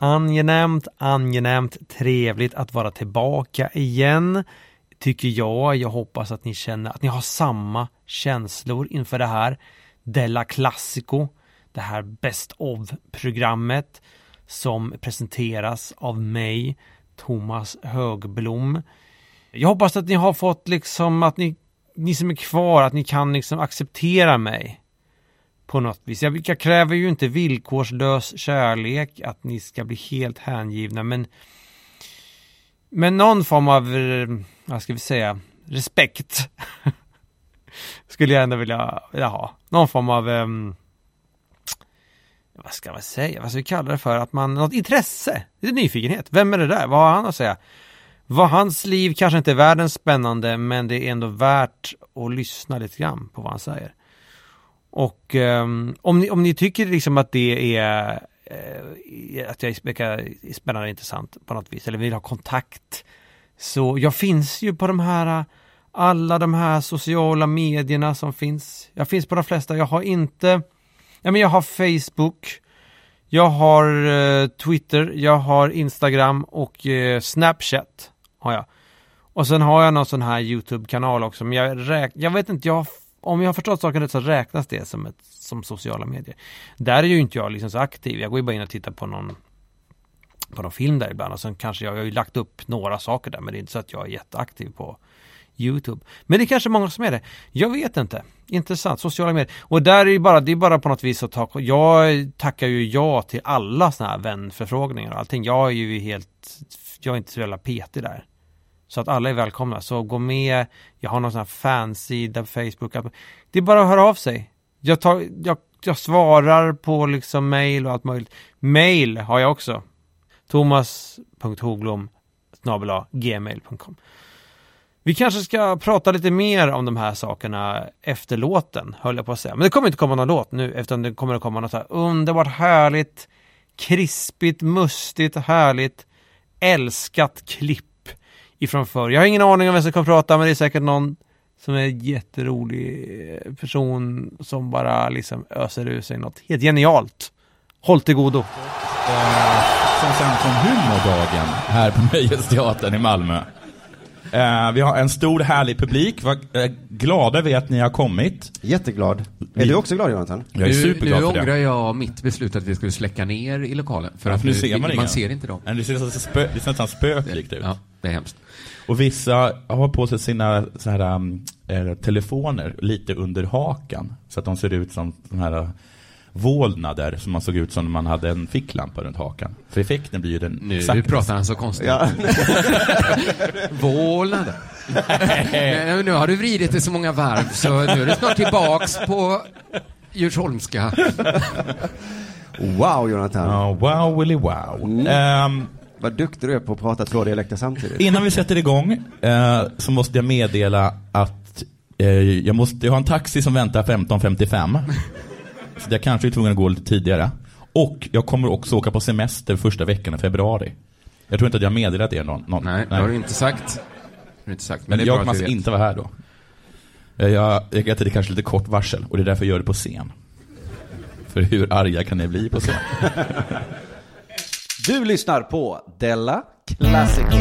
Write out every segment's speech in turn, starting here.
Angenämt, angenämt, trevligt att vara tillbaka igen. Tycker jag. Jag hoppas att ni känner att ni har samma känslor inför det här. Della Classico. Det här Best of-programmet som presenteras av mig, Thomas Högblom. Jag hoppas att ni har fått liksom att ni, ni som är kvar, att ni kan liksom acceptera mig på något vis. Jag, jag kräver ju inte villkorslös kärlek, att ni ska bli helt hängivna, men men någon form av, eh, vad ska vi säga, respekt skulle jag ändå vilja, vilja ha. Någon form av, um, vad ska man säga, vad ska vi kalla det för, att man, något intresse, lite nyfikenhet. Vem är det där? Vad har han att säga? Vad hans liv kanske inte är världens spännande, men det är ändå värt att lyssna lite grann på vad han säger. Och um, om, ni, om ni tycker liksom att det är uh, att jag verkar spännande och intressant på något vis eller vill ha kontakt så jag finns ju på de här alla de här sociala medierna som finns. Jag finns på de flesta. Jag har inte Ja men jag har Facebook Jag har uh, Twitter, jag har Instagram och uh, Snapchat har jag. Och sen har jag någon sån här YouTube-kanal också, men jag, räk jag vet inte, jag om jag har förstått saken rätt så räknas det som, ett, som sociala medier. Där är ju inte jag liksom så aktiv. Jag går ju bara in och tittar på någon på någon film där ibland och sen kanske jag, jag har ju lagt upp några saker där men det är inte så att jag är jätteaktiv på Youtube. Men det är kanske många som är det. Jag vet inte. Intressant. Sociala medier. Och där är ju bara, det är bara på något vis att ta, jag tackar ju ja till alla sådana här vänförfrågningar och allting. Jag är ju helt, jag är inte så jävla petig där. Så att alla är välkomna. Så gå med, jag har någon sån här fansida på Facebook. Det är bara att höra av sig. Jag, tar, jag, jag svarar på liksom mail och allt möjligt. Mail har jag också. Thomas.hoglom gmail.com Vi kanske ska prata lite mer om de här sakerna efter låten, höll jag på att säga. Men det kommer inte komma någon låt nu, utan det kommer att komma något här underbart härligt, krispigt, mustigt, härligt, älskat klipp ifrån förr. Jag har ingen aning om vem som kommer prata, men det är säkert någon som är en jätterolig eh, person som bara liksom öser ur sig något helt genialt. Håll till godo. Eh, som sänds från Humordagen här på Nöjesteatern i Malmö. Eh, vi har en stor härlig publik. Var eh, glada vi att ni har kommit. Jätteglad. Vi- Är du också glad Jonathan? Jag är nu, superglad nu för ångrar det. jag mitt beslut att vi skulle släcka ner i lokalen. För Ja, att nu nu, ser man man, ingen. ser inte dem. Men Det ser nästan spö, det ser nästan spöklikt ut. Ja, det är hemskt. Och vissa har på sig sina så här, um, eh, telefoner lite under hakan. Så att de ser ut som de här vålnader som man såg ut som när man hade en ficklampa runt hakan. För effekten blir ju den Nu exakt- pratar han så konstigt. Ja. Vålnad. Nej, nu har du vridit det så många varv så nu är du snart tillbaks på Djursholmska. Wow Jonathan. Ja, wow, willy wow. Mm. Ehm, Vad duktig du är på att prata två dialekter samtidigt. Innan vi sätter igång eh, så måste jag meddela att eh, jag, måste, jag har en taxi som väntar 15.55. så jag kanske är tvungen att gå lite tidigare. Och jag kommer också åka på semester första veckan i februari. Jag tror inte att jag har meddelat er någon. någon Nej, det har du inte sagt. Har du inte sagt. Men, Men jag kommer alltså inte vara här då. Eh, Jag, jag vet att det är kanske lite kort varsel och det är därför jag gör det på scen. För hur arga kan ni bli på scen? Du lyssnar på Della Classico.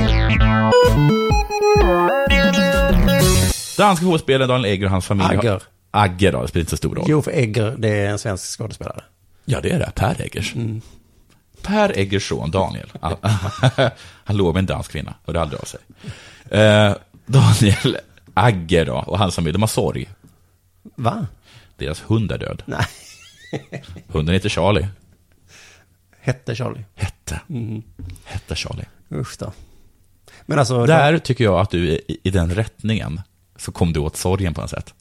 Danska fotbollsspelaren Daniel Egger och hans familj har- Agger. Agger då, det spelar inte så stor roll. Jo, för Egger, det är en svensk skådespelare. Ja, det är det. Per Eggers. Per Eggers son, Daniel. Han, låg med en dansk kvinna och det aldrig av sig. Eh, Daniel Agger då, och hans familj, de har sorg. Va? Deras hund är död. Nej. Hunden heter Charlie. Hette Charlie. Hette. Hette Charlie. Usch då. Men alltså, Där tycker jag att du, i, i den rättningen, så kom du åt sorgen på något sätt.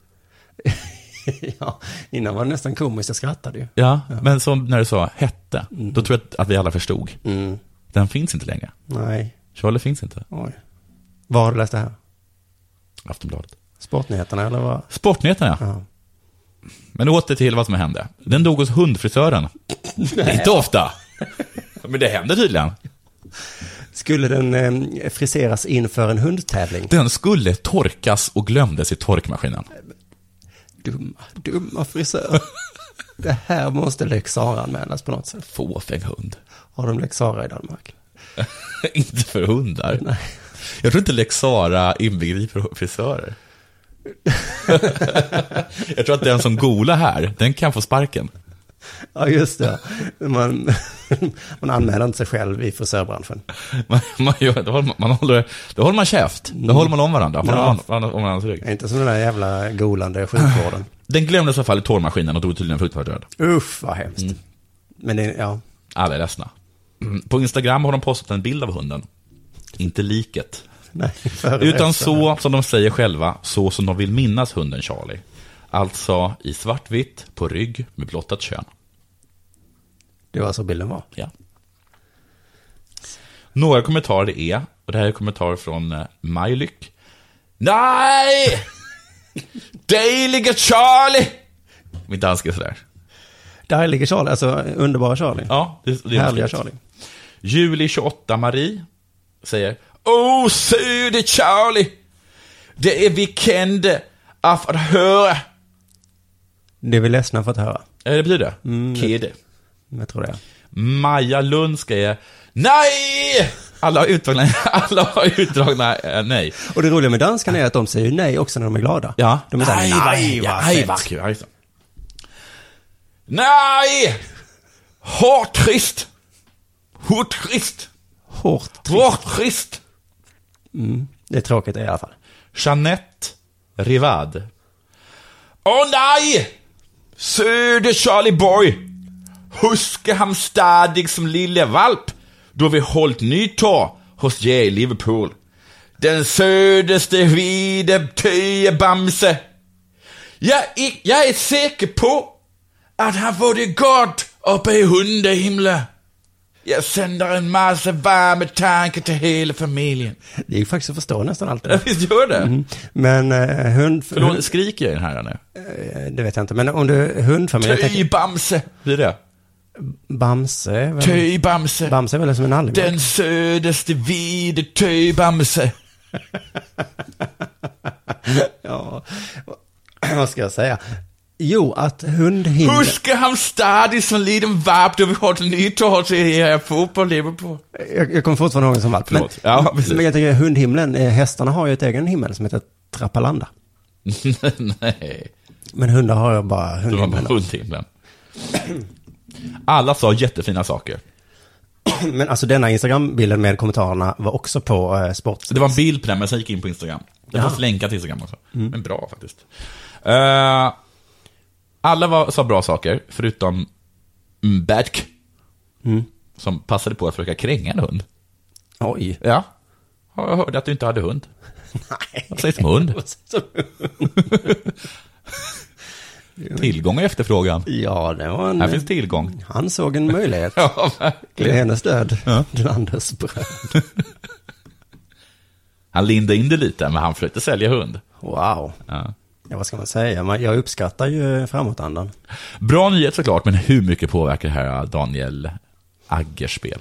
Ja, innan var det nästan komiskt, jag skrattade ju. Ja, men som när du sa hette, då tror jag att- vi alla förstod. Mm. Den finns inte längre. Nej, Charlie finns inte. oj. Var har du läst det här? Aftonbladet. Sportnyheterna eller vad? Sportnyheterna, ja. Ja. Men åter till vad som hände. Den dog hos hundfrisören. inte ofta. Men det händer tydligen. Skulle den eh, friseras inför en hundtävling? Den skulle torkas och glömdes i torkmaskinen. Dumma, dumma frisör. det här måste Lex anmälas på något sätt. Fåfäng hund. Har de Lex i Danmark? inte för hundar. Nej. Jag tror inte Lex inbegriper frisörer. jag tror att den som golar här, den kan få sparken. Ja, just det. Man, man anmäler inte sig själv i frisörbranschen. Man, man, gör, då, håller man, man håller, då håller man käft. Då håller man om varandra. Man Ja. håller om, varandras rygg. Inte som den där jävla golande sjukvården. Den glömdes i alla fall i torrmaskinen och dog tydligen fruktansvärt död. Usch, vad hemskt. Men det, ja. Alla är ledsna. Mm. På Instagram har de postat en bild av hunden. Inte liket. Nej, Utan så som de säger själva, så som de vill minnas hunden Charlie. Alltså i svartvitt, på rygg, med blottat kön. Det var så bilden var. Ja. Några kommentarer är, och det här är kommentarer från eh, Majlyck. Nej! Dejliga Charlie! Min danska är sådär. Där ligger Charlie, alltså underbara Charlie. Ja, det, det är Härliga. Charlie. Juli 28 Marie säger Åh, söde Charlie! Det är weekende av att höra. Det är vi ledsna för att höra. Eh, Det betyder det? Mm. Kede. Jag tror det. Maja Lund säger Nej! Alla har utdragna, alla har utdragna eh, nej. Och det roliga med danskarna är att de säger nej också när de är glada. Ja. De är såhär, nej, ja, vad nej, fett." vad kul. Ja, just det. Nej! Hårt trist. Hårt trist. Hårt. Hårt trist. Mm. Det är tråkigt i alla fall. Jeanette Rivad. Åh nej! Söder Charlie Boy. Huske ham stadig som lille valp, då vi holdt nytår hos jer i Liverpool. Den söderste vide töje Bamse. Jag, jag är säker på, att han får det uppe i hundehimlen. Jeg sender en masse varme tanker til hele familien. Det är ju faktiskt att förstå nästan allt det där. Visst gör det? Men eh, hund... Förlåt, hund skriker jag den här nu? eh, det vet jag inte. Men om du hundfamilj, jag tänker, Tøjbamse, blir det? Bamse. Vem? Tøjbamse. Bamse är väl som en nallemås? Den sødeste hvide tøjbamse. Ja, vad ska jag säga? Jo, att hundhimmel... Huske ham stadig som liten valp, då vi holdt nytår til her fodbold Liverpool. Jag, jag kommer fortfarande ihåg det som valp. Men. Ja, precis. men jag tänker hundhimlen, eh, hästarna har ju ett egen himmel som heter Trappalanda. Nej, Men hundar har ju bara det var hundhimlen. bara hundhimlen. Alla sa jättefina saker. Men alltså denna Instagram-bilden med kommentarerna var också på eh, sport. Det var en bild på den, men sen gick in på Instagram. Det Ja. fanns länkar till Instagram också. Men bra faktiskt. Eh, alla var, sa bra saker, förutom Mbadk. Mm. Som passade på att försöka kränga en hund. Oj. Ja. Ja, Jag hörde att du inte hade hund. Vad sägs om hund? Tillgång och efterfrågan. Ja, det var en... Här finns tillgång. Han såg en möjlighet. Ja, Till verkligen. hennes död. Ja. Landets bröd. Han lindade in det lite, men han försökte sälja hund. Wow. Ja. Ja, vad ska man säga? Jag uppskattar ju framåtandan. Bra nyhet såklart, men hur mycket påverkar det här Daniel Aggers spel?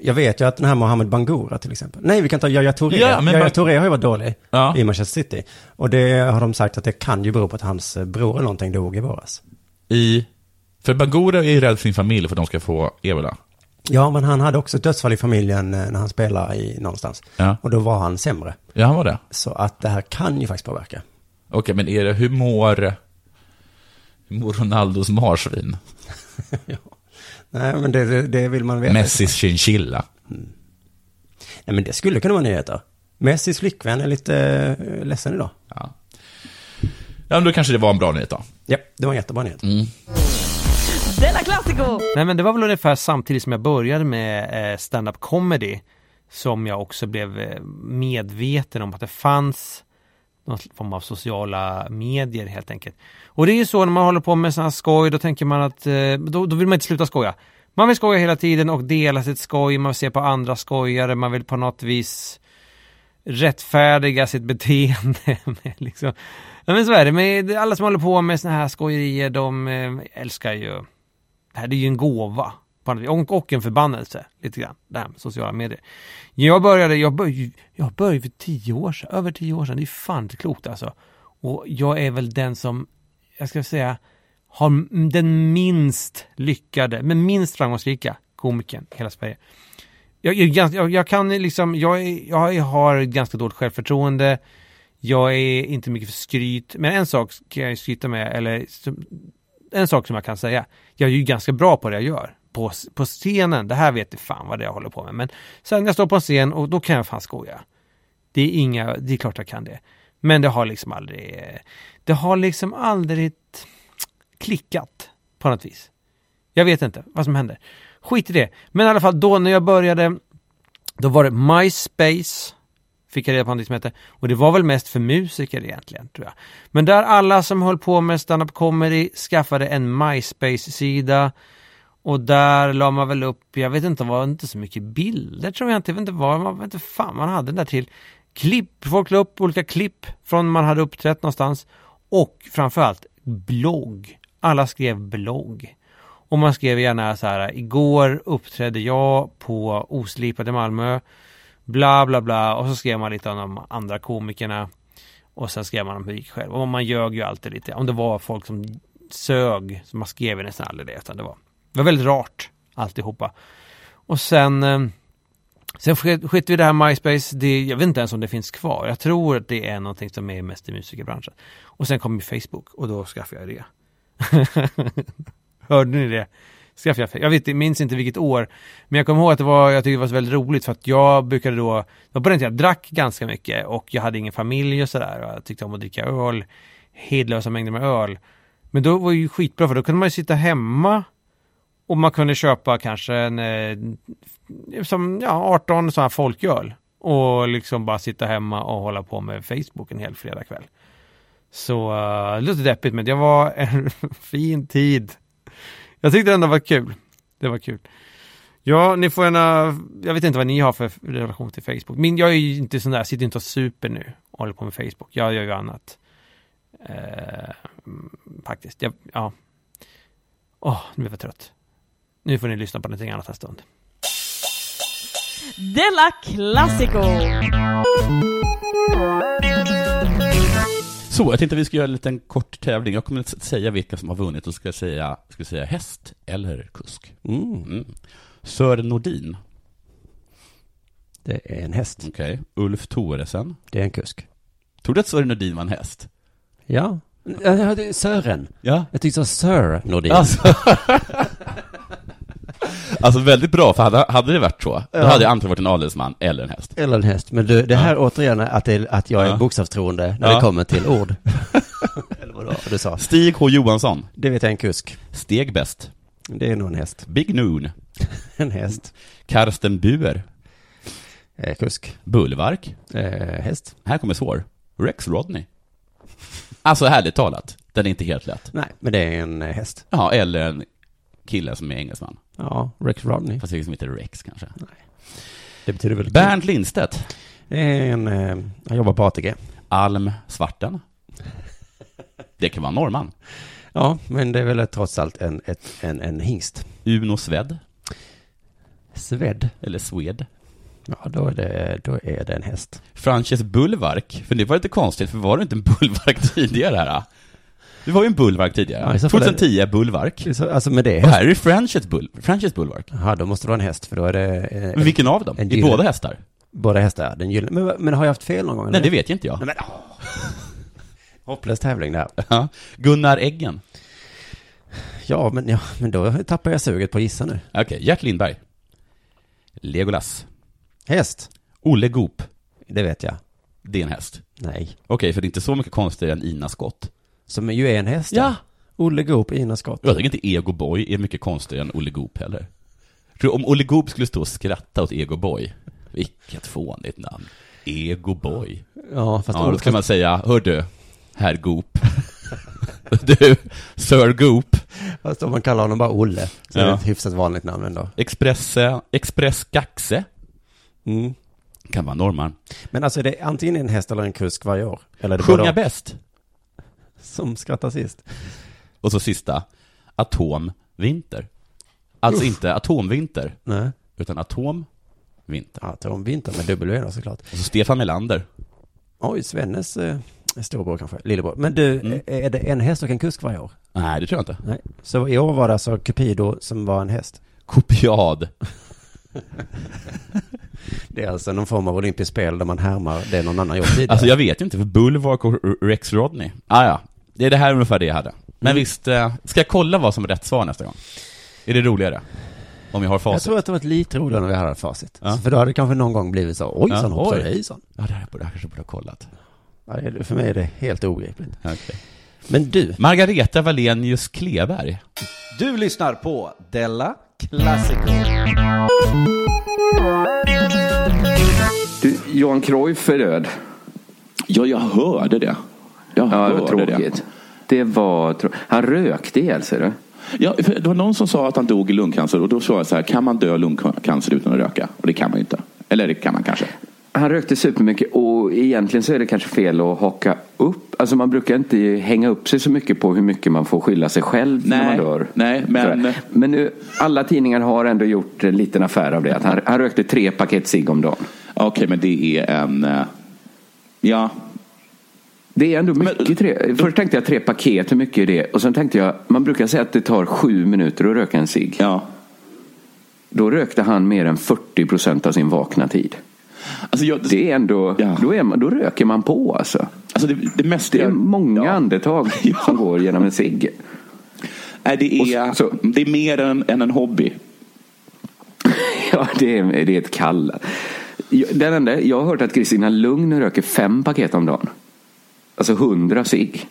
Jag vet ju att den här Mohamed Bangura till exempel. Nej, vi kan ta Yahya Touré. Ja, men Yahya Touré har ju varit dålig Ja. i Manchester City. Och det har de sagt att det kan ju bero på att hans eh, bror eller någonting dog i våras. I... För Bangura är ju rädd för sin familj för att de ska få ebola. Ja, men han hade också ett dödsfall i familjen eh, när han spelade i någonstans. Ja. Och då var han sämre. Ja, han var det. Så att det här kan ju faktiskt påverka. Okej, men är det, hur mår, hur mår Ronaldos marsvin? Nej, men det, det, vill man veta. Messis chinchilla. Nej, men det skulle kunna vara nyheter. Messis flickvän är lite eh, ledsen idag. Ja. ja, men då kanske det var en bra nyhet då. Ja, det var en jättebra nyhet. Della Classico! Nej men det var väl ungefär samtidigt som jag började med eh, stand-up comedy som jag också blev eh, medveten om att det fanns någon form av sociala medier helt enkelt. Och det är ju så när man håller på med sådana här skoj, då tänker man att eh, då, då vill man inte sluta skoja. Man vill skoja hela tiden och dela sitt skoj, man vill se på andra skojare, man vill på något vis rättfärdiga sitt beteende. med liksom. men så är det, med alla som håller på med sådana här skojerier, de älskar ju, det här är ju en gåva. Och, och en förbannelse, lite grann, det här med sociala medier. Jag började, jag började, jag började för tio år sedan, över tio år sedan, det är fan inte klokt alltså. Och jag är väl den som, jag ska säga, har den minst lyckade, men minst framgångsrika komikern i hela Sverige. Jag, jag, jag, jag kan liksom, jag, jag har ganska dåligt självförtroende. Jag är inte mycket för skryt, men en sak kan jag ju skryta med, eller en sak som jag kan säga. Jag är ju ganska bra på det jag gör. På, på scenen, det här vet du fan vad det är jag håller på med. Men sen jag står på en scen och då kan jag fan skoja. Det är inga, det är klart jag kan det. Men det har liksom aldrig, det har liksom aldrig klickat på något vis. Jag vet inte vad som händer. Skit i det. Men i alla fall då när jag började, då var det MySpace, fick jag reda på någonting som hette. Och det var väl mest för musiker egentligen, tror jag. Men där alla som höll på med stand-up comedy skaffade en MySpace-sida. Och där la man väl upp, jag vet inte, var inte så mycket bilder tror jag inte, jag vet inte vad, man vet inte fan man hade den där till. Klipp, folk la upp olika klipp från man hade uppträtt någonstans. Och framförallt blogg. Alla skrev blogg. Och man skrev gärna så här, igår uppträdde jag på Oslipade i Malmö. Bla bla bla. Och så skrev man lite om de andra komikerna. Och sen skrev man om hur det gick själv. Och man ljög ju alltid lite. Om det var folk som sög, så man skrev ju nästan aldrig det. Utan det var, det var väldigt rart alltihopa. Och sen eh, Sen skit vi det här MySpace, det, jag vet inte ens om det finns kvar. Jag tror att det är någonting som är mest i musikerbranschen. Och sen kom ju Facebook och då skaffade jag det. Hörde ni det? Skaffade jag, jag vet, jag minns inte vilket år. Men jag kommer ihåg att det var, jag tyckte det var så väldigt roligt för att jag brukade då, det var på den tiden jag drack ganska mycket och jag hade ingen familj och sådär. Och jag tyckte om att dricka öl, hedlösa mängder med öl. Men då var det ju skitbra för då kunde man ju sitta hemma och man kunde köpa kanske en, eh, som, ja, 18 sådana här folköl. Och liksom bara sitta hemma och hålla på med Facebook en hel fredagkväll. Så eh, uh, det låter deppigt men det var en fin tid. Jag tyckte det ändå var kul. Det var kul. Ja, ni får gärna, jag vet inte vad ni har för relation till Facebook. Min, jag är ju inte sån där, sitter inte och super nu och håller på med Facebook. Jag gör ju annat. Eh, faktiskt, jag, ja. Åh, nu är jag trött. Nu får ni lyssna på någonting annat en stund. Della Classico! Så, jag tänkte att vi ska göra en liten kort tävling. Jag kommer att säga vilka som har vunnit och ska säga, ska säga häst eller kusk. Mm. Mm. Sören Nordin, Det är en häst. okej. Ulf Thoresen. Det är en kusk. Tror du att Sören Nordin var en häst? Ja. Det Sören. Ja. Jag tyckte du sa Sir Nordin. Alltså, alltså väldigt bra, för hade, hade det varit så, då Ja. hade jag antagligen varit en adelsman eller en häst. Eller en häst. Men du, det här återigen är att, det, att jag är Ja. bokstavstroende när Ja. det kommer till ord. Eller vad du sa. Stig H Johansson, Det vet jag är en kusk. Steg bäst. Det är nog en häst. Big Noon, En häst. Karsten Buer, Eh, kusk. Bullvark. Eh, häst. Här kommer svår. Rex Rodney. Alltså härligt talat, den är inte helt lätt. Nej, men det är en eh, häst. Ja, eller en kille som är engelsman. Ja, Rex Rodney. Fast det som heter Rex kanske. Det betyder väl Bernt Lindstedt, Det en, eh, han jobbar på ATG. Alm Svarten. Det kan vara norrman. Ja, men det är väl trots allt en, ett, en, en hingst. Uno Sved, Sved. eller Swed. Ja, då är det, då är det en häst. Frances Bullvark, för det var lite konstigt, för var du inte en Bullvark tidigare här? Du var ju en Bullvark tidigare. Ja, i så fall är det- 2010 Bullvark. Så, alltså med det är Och här är det Frances, Bull, Frances Bullvark. Jaha, då måste det vara en häst, för då är det... Eh, Men vilken av dem? en gyllene- båda hästar? Båda hästar, den gyllene. Men, men har jag haft fel någon gång? Nej, eller? det vet jag inte jag. Nej, men, åh. Hopplös tävling där. Ja. Gunnar Eggen. Ja, men, ja, men då tappar jag suget på att gissa nu. Okej, Gert Lindberg. Legolas. Häst. Olle Goop. Det vet jag. Det är en häst. Nej. Okej, för det är inte så mycket konstigare än Ina Skott. Som ju är en häst. Ja. Olle Goop, Ina Skott. Jag tycker inte Ego Boy är mycket konstigare än Olle Goop heller. Du om Olle Goop skulle stå och skratta åt Ego Boy, vilket fånigt namn. Egoboy. Ja, fast Ja, då kan man säga, hör du, herr Goop. du, Sir Goop. Fast om man kallar honom bara Olle, så är det Ja. ett hyfsat vanligt namn ändå. Express, Express Gaxe. Mm. Kan vara norrman. Men alltså är det antingen en häst eller en kusk varje år? Eller är det Sjunga bäst. Som skrattar sist. Och så sista, Atomvinter. Alltså inte atomvinter, Nej. utan atomvinter. Ja, Tom Vinter med W då såklart. Och så Stefan Melander. Oj, Svennes eh, storbror kanske, lillebror. Men du, Mm. är det en häst och en kusk varje år? Nej, det tror jag inte. Nej. Så i år var det alltså Cupido som var en häst? Kopiad. Det är alltså någon form av olympiskt spel där man härmar det någon annan gjort tidigare. Alltså jag vet ju inte, för Bulwark och R- Rex Rodney. Ah, ja, det är det här ungefär det jag hade. Men Mm. visst, eh, ska jag kolla vad som är rätt svar nästa gång? Är det roligare? Om jag har Jag facit? tror att det var lite roligare när vi hade facit. Ja. För då hade det kanske någon gång blivit så, oj, Ja, hoppsan, oj. hejsan. Ja, det här borde jag kanske borde ha kollat. Ja, för mig är det helt obegripligt. Okej. Men du, Margareta Wallenius Kleberg. Du lyssnar på Della Classico. Du, Johan Cruyff är död. Ja, jag hörde det. Jag Ja, det var tråkigt. Det var trå- Han rökte ihjäl sig. Du. Ja, för det var någon som sa att han dog i lungcancer och då sa jag så här, kan man dö i lungcancer utan att röka? Och det kan man ju inte. Eller det kan man kanske. Han rökte supermycket och egentligen så är det kanske fel att haka upp. Alltså man brukar inte hänga upp sig så mycket på hur mycket man får skylla sig själv när Nej, man dör. nej, men- Men nu, alla tidningar har ändå gjort en liten affär av det. Att han, han rökte tre paket cigg om dagen. Okej, men det är en... eh, Ja, Det är ändå mycket. tre, först tänkte jag tre paket, hur mycket är det? Och sen tänkte jag, man brukar säga att det tar sju minuter att röka en cigg. ja. Då rökte han mer än 40 procent av sin vakna tid. Alltså, jag, Det är ändå, Ja. då, är man, då röker man på alltså. alltså det, det mesta... Det är många ja. andetag Ja. som går genom en cigg. Nej, det är, så- det är mer än, än en hobby. Ja, det är, det är ett kall. Jag- Den enda, jag har hört att Kristina Lugn röker fem paket om dagen. Alltså hundra cigg.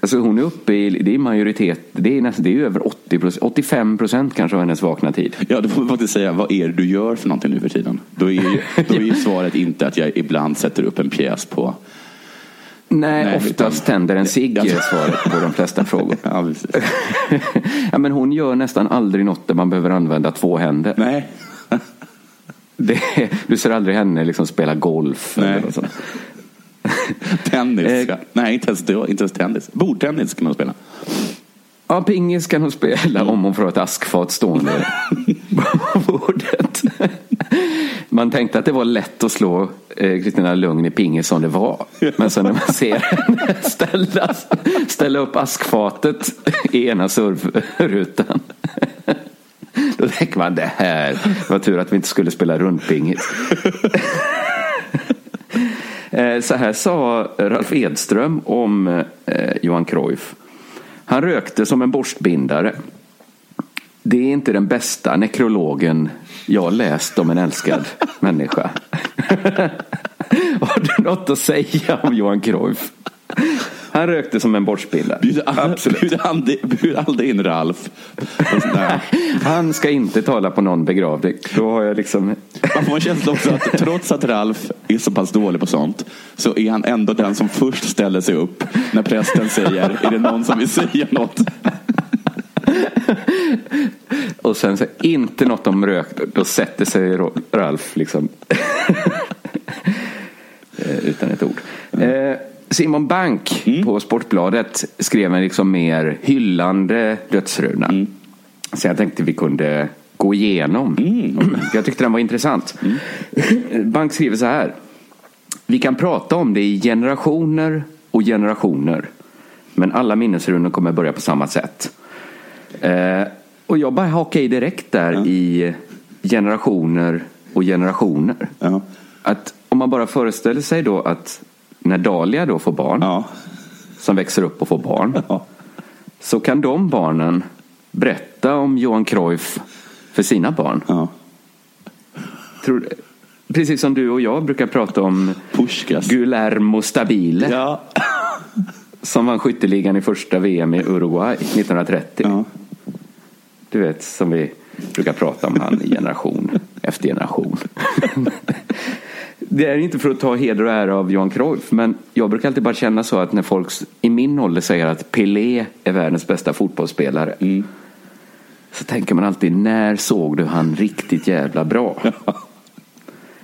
Alltså hon är uppe i, det är majoritet, det är, nästan, det är över 80 procent, 85 procent kanske av hennes vakna tid. Ja, då får man faktiskt säga, vad är det du gör för någonting nu för tiden? Då är ju, då är ju svaret inte att jag ibland sätter upp en pjäs på... Nej, Nej, oftast utan- tänder en cigg är svaret på de flesta frågor. Ja, ja, men hon gör nästan aldrig något där man behöver använda två händer. Nej. Det, du ser aldrig henne liksom spela golf. Nej. Eller något sånt. Tennis. Eh, ja. Nej, inte ens, inte ens tennis. Bordtennis kan man spela. Ja, pingis kan hon spela om hon får ett askfat stående på bordet. Man tänkte att det var lätt att slå eh, Kristina Lugn i pingis som det var. Men sen när man ser henne ställa, ställa upp askfatet i ena servrutan. Då tänker man det här var tur att vi inte skulle spela rundpingis. Eh, Så här sa Ralf Edström om eh, Johan Cruyff. Han rökte som en borstbindare. Det är inte den bästa nekrologen jag läst om en älskad människa. Har du något att säga om Johan Cruyff? Han rökte som en. Bjuder Absolut. bjuder aldrig, bjuder aldrig in Ralf. Han ska inte tala på någon begravning. Då har jag liksom... Man får en känsla också att trots att Ralf är så pass dålig på sånt så är han ändå den som först ställer sig upp när prästen säger är det någon som vill säga något? Och sen så inte något om rök. Då sätter sig Ralf liksom. Eh, Utan ett ord. Eh, Simon Bank på Sportbladet skrev en liksom mer hyllande dödsruna. Så jag tänkte vi kunde gå igenom. Jag tyckte den var intressant. Bank skriver så här. Vi kan prata om det i generationer och generationer. Men alla minnesrunor kommer börja på samma sätt. Eh, och jag bara hakar i direkt där i generationer och generationer. Ja. Att om man bara föreställer sig då att när Dahlia då får barn, Ja. som växer upp och får barn, Ja. så kan de barnen berätta om Johan Cruyff för sina barn. Ja. Tror, precis som du och jag brukar prata om Puskas. Guillermo Stabile Ja. som vann skytteligan i första VM i Uruguay 1930. Ja. Du vet, som vi brukar prata om han i generation efter generation. Det är inte för att ta heder och ära av Johan Cruyff, men jag brukar alltid bara känna så att när folk i min ålder säger att Pelé är världens bästa fotbollsspelare. Så tänker man alltid, när såg du han riktigt jävla bra?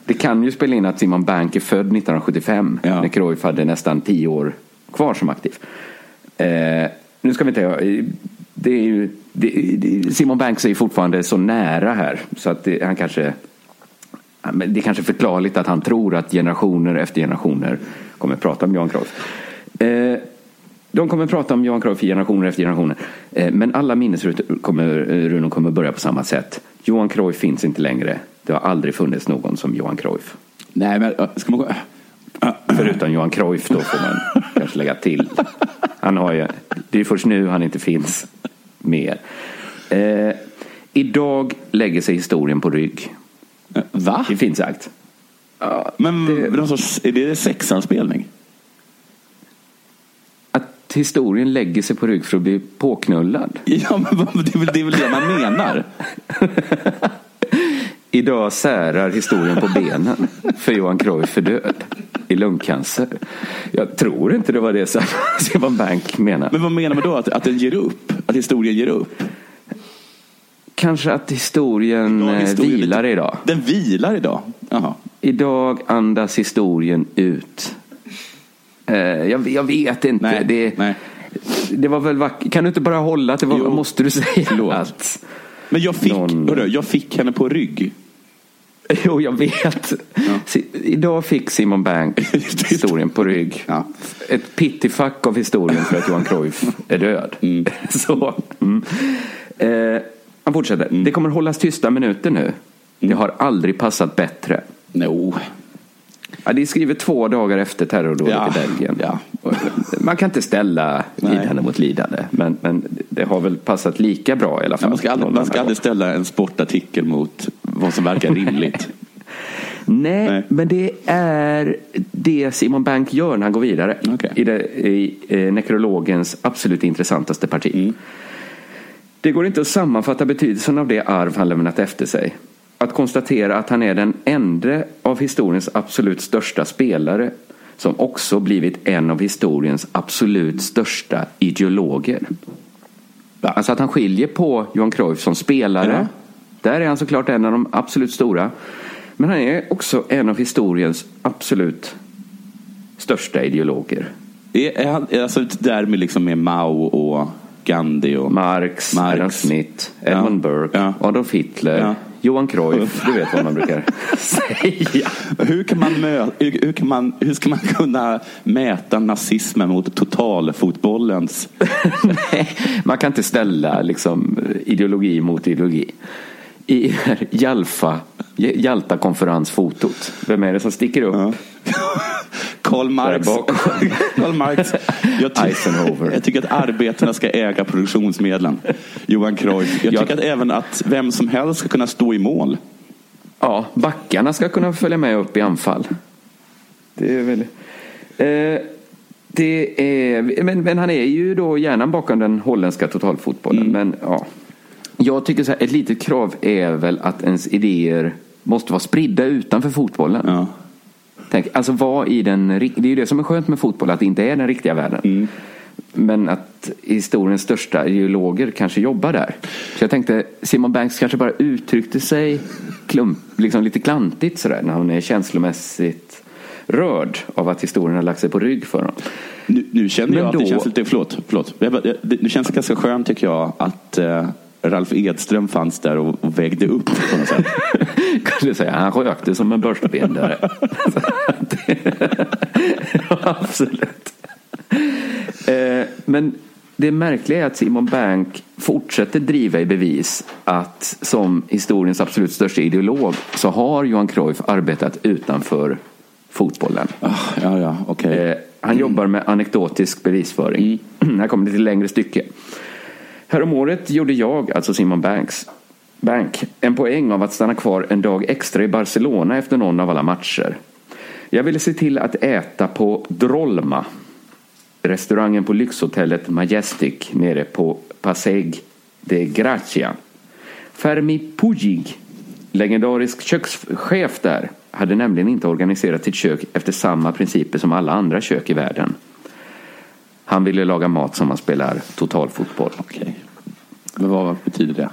Det kan ju spela in att Simon Bank är född 1975 Ja. när Cruyff hade nästan tio år kvar som aktiv. Eh, nu ska vi inte... Det är ju, det, det, Simon Banks är ju fortfarande så nära här så att det, han kanske... Det är kanske förklarligt att han tror att generationer efter generationer kommer prata om Johan Cruyff. Eh, de kommer prata om Johan Cruyff i generationer efter generationer. Eh, men alla minnesrutor kommer, eh, runor kommer börja på samma sätt. Johan Cruyff finns inte längre. Det har aldrig funnits någon som Johan Cruyff. Nej, men ska man gå... Förutom Johan Cruyff då får man kanske lägga till. Han har ju, det är först nu han inte finns mer. Eh, idag lägger sig historien på rygg. Va? Det är fint sagt. Men någon sorts, är det sexanspelning? Att historien lägger sig på rygg för att bli påknullad. Ja, men det är väl det, är väl det man menar? Idag särar historien på benen för Johan Cruyff är död i lungcancer. Jag tror inte det var det som Simon Bank menade. Men vad menar man då? Att, att den ger upp? Att historien ger upp? Kanske att historien, Idag eh, historien vilar lite- idag. Den vilar idag? Jaha. Idag andas historien ut. Eh, jag, jag vet inte. Nej, det, nej. det var väl vackert. Kan du inte bara hålla att det var, Jo. måste du säga Förlåt. att... Men jag fick, Någon- hörru, jag fick henne på rygg. Jo, jag vet. Si, idag fick Simon Bank historien på rygg. Ja. Ett pittifack av historien för att Johan Cruyff är död. Så. Mm. Eh, han fortsätter. Det kommer hållas tysta minuter nu. Det har aldrig passat bättre. No. Ja, det är skrivet två dagar efter terrordådet Ja, i Belgien. ja. Man kan inte ställa lidande mot lidande. Men, men det har väl passat lika bra i alla fall. Man ska, aldrig, man ska aldrig ställa en sportartikel mot vad som verkar rimligt. Nej, Nej. men det är det Simon Bank gör när han går vidare. Okej. I, det, i eh, nekrologens absolut intressantaste parti. Det går inte att sammanfatta betydelsen av det arv han lämnat efter sig. Att konstatera att han är den enda av historiens absolut största spelare som också blivit en av historiens absolut största ideologer. Alltså att han skiljer på Johan Cruyff som spelare. Ja. Där är han såklart en av de absolut stora. Men han är också en av historiens absolut största ideologer. Är, är han, alltså det där med, liksom med Mao och Gandhi och... Marx, Marx. Adam Smith, Edmund Ja. Burke, Ja. Adolf Hitler, Ja. Johan Cruyff. Du vet vad man brukar säga. Hur, kan man mö, hur, kan man, hur ska man kunna mäta nazismen mot totalfotbollens... Nej, man kan inte ställa liksom, ideologi mot ideologi. I Jalfa, Jalta-konferensfotot, vem är det som sticker upp? Karl Marx. Karl Marx. Jag, ty- jag tycker att arbetarna ska äga produktionsmedlen. Johan Cruyff. Jag Jag- tycker att även att vem som helst ska kunna stå i mål. Ja, backarna ska kunna följa med upp i anfall. Det är väl... Eh, det är, men, men han är ju då hjärnan bakom den holländska totalfotbollen. Men ja, jag tycker så här, ett litet krav är väl att ens idéer måste vara spridda utanför fotbollen. Ja. Tänk, alltså vad i den, det är ju det som är skönt med fotboll, att det inte är den riktiga världen. Men att historiens största ideologer kanske jobbar där. Så jag tänkte, Simon Banks kanske bara uttryckte sig klump, liksom lite klantigt sådär, när hon är känslomässigt rörd av att historien har lagt sig på rygg för honom. Nu, nu känner Men jag att det då- känns lite, förlåt, förlåt. Det- känns det ganska skönt tycker jag att eh, Ralf Edström fanns där och, och vägde upp på något sätt. Kan du säga, han rökte som en börsbindare. Absolut. Eh, Men det märkliga är att Simon Bank fortsätter driva i bevis att som historiens absolut största ideolog så har Johan Cruyff arbetat utanför fotbollen. Ah, ja, ja, okej. Eh, Han jobbar med anekdotisk bevisföring. Här kommer det till längre stycke. Häromåret gjorde jag, alltså Simon Banks, Bank, en poäng av att stanna kvar en dag extra i Barcelona efter någon av alla matcher. Jag ville se till att äta på Drolma, restaurangen på lyxhotellet Majestic nere på Paseg de Gracia. Fermi Pujig, legendarisk kökschef där, hade nämligen inte organiserat sitt kök efter samma principer som alla andra kök i världen. Han ville laga mat som man spelar totalfotboll. Okay. Men vad betyder det?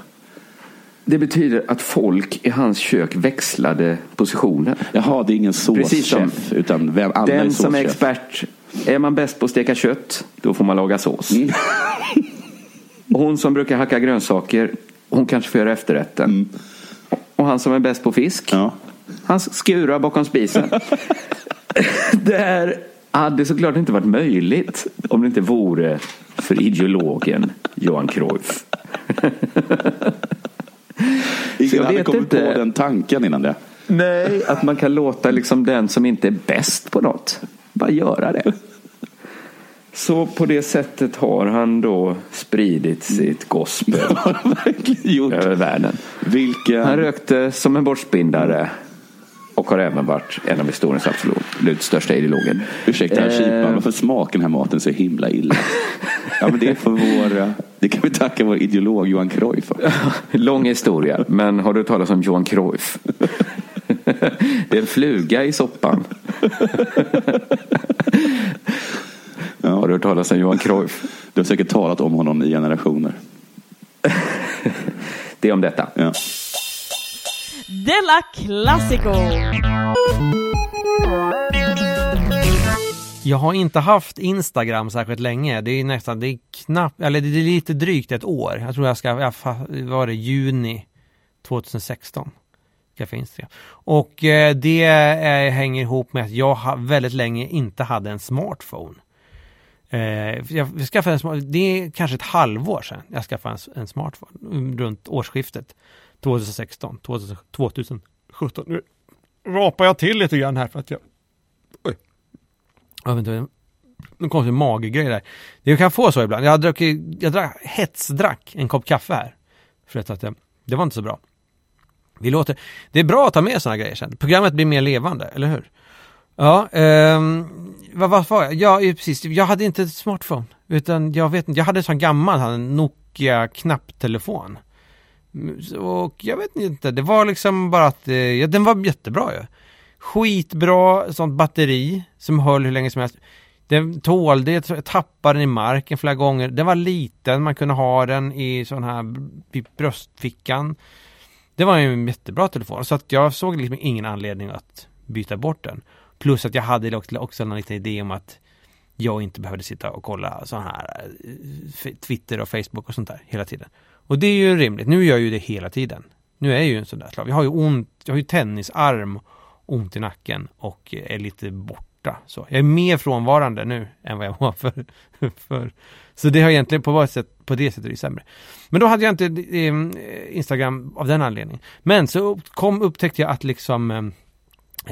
Det betyder att folk i hans kök växlade positioner. Jaha, det är ingen såschef, utan vem, alla är Den som är expert, är man bäst på att steka kött, då får man laga sås. Mm. Hon som brukar hacka grönsaker, hon kanske får göra efterrätten. Och han som är bäst på fisk, Mm. Ja. han skurar bakom spisen. det här hade såklart inte varit möjligt om det inte vore för ideologen Johan Cruyff. Ingen jag hade kommit inte. på den tanken innan det. Nej, att man kan låta liksom den som inte är bäst på något bara göra det. Så på det sättet har han då spridit sitt gospel gjort. över världen. Vilken... Han rökte som en borstbindare och har även varit en av historiens absolut största ideologer. Ursäkta, Eh. Kipan, varför smakar den här maten så himla illa? ja, men det är för vår... Det kan vi tacka vår ideolog Johan Cruyff för. Lång historia, men har du talas om Johan Cruyff? Det är en fluga i soppan. Har du hört talas om Johan Cruyff? Du har säkert talat om honom i generationer. Det är om detta. Ja. Della Classico! Jag har inte haft Instagram särskilt länge. Det är nästan, det är knappt, eller det är lite drygt ett år. Jag tror jag ska, jag var det juni 2016. Ska Instagram. Och eh, det hänger ihop med att jag väldigt länge inte hade en smartphone. Eh, jag skaffade en smart, det är kanske ett halvår sedan jag skaffade en, smartphone. Mm, runt årsskiftet 2016, 2017. Nu rapar jag till lite grann här för att jag Oj. jag vet inte, Någon konstig magegrej där. Det kan få så ibland. Jag drack, jag drack, hetsdrack en kopp kaffe här. För att det, det var inte så bra. Vi låter, det är bra att ta med sådana grejer sen. Programmet blir mer levande, eller hur? Ja, ehm, vad, vad var jag? Ja, precis. Jag hade inte ett smartphone. Utan jag vet inte, jag hade en sån gammal en Nokia knapptelefon. Och jag vet inte, det var liksom bara att, eh, ja, den var jättebra ju. Skitbra sånt batteri som höll hur länge som helst. Den tålde, jag tappade den i marken flera gånger. Den var liten, man kunde ha den i sån här i bröstfickan. Det var ju en jättebra telefon, så att jag såg liksom ingen anledning att byta bort den. Plus att jag hade också, en liten idé om att jag inte behövde sitta och kolla sån här eh, Twitter och Facebook och sånt där hela tiden. Och det är ju rimligt. Nu gör jag ju det hela tiden. Nu är jag ju en sån där slav. Jag har ju ont, jag har ju tennisarm, ont i nacken och är lite borta. Så jag är mer frånvarande nu än vad jag var för, för. Så det har egentligen på, sätt, på det sättet är det sämre. Men då hade jag inte eh, Instagram av den anledningen. Men så kom, upptäckte jag att liksom eh,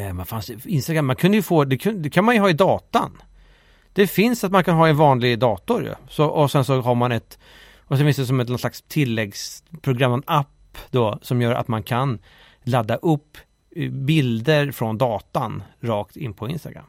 man vad fanns? Instagram, man kunde ju få, det, kunde, det kan man ju ha i datan. Det finns att man kan ha i en vanlig dator ju. Så, och sen så har man ett, och sen finns det som ett någon slags tilläggsprogram, en app då, som gör att man kan ladda upp eh, bilder från datan rakt in på Instagram.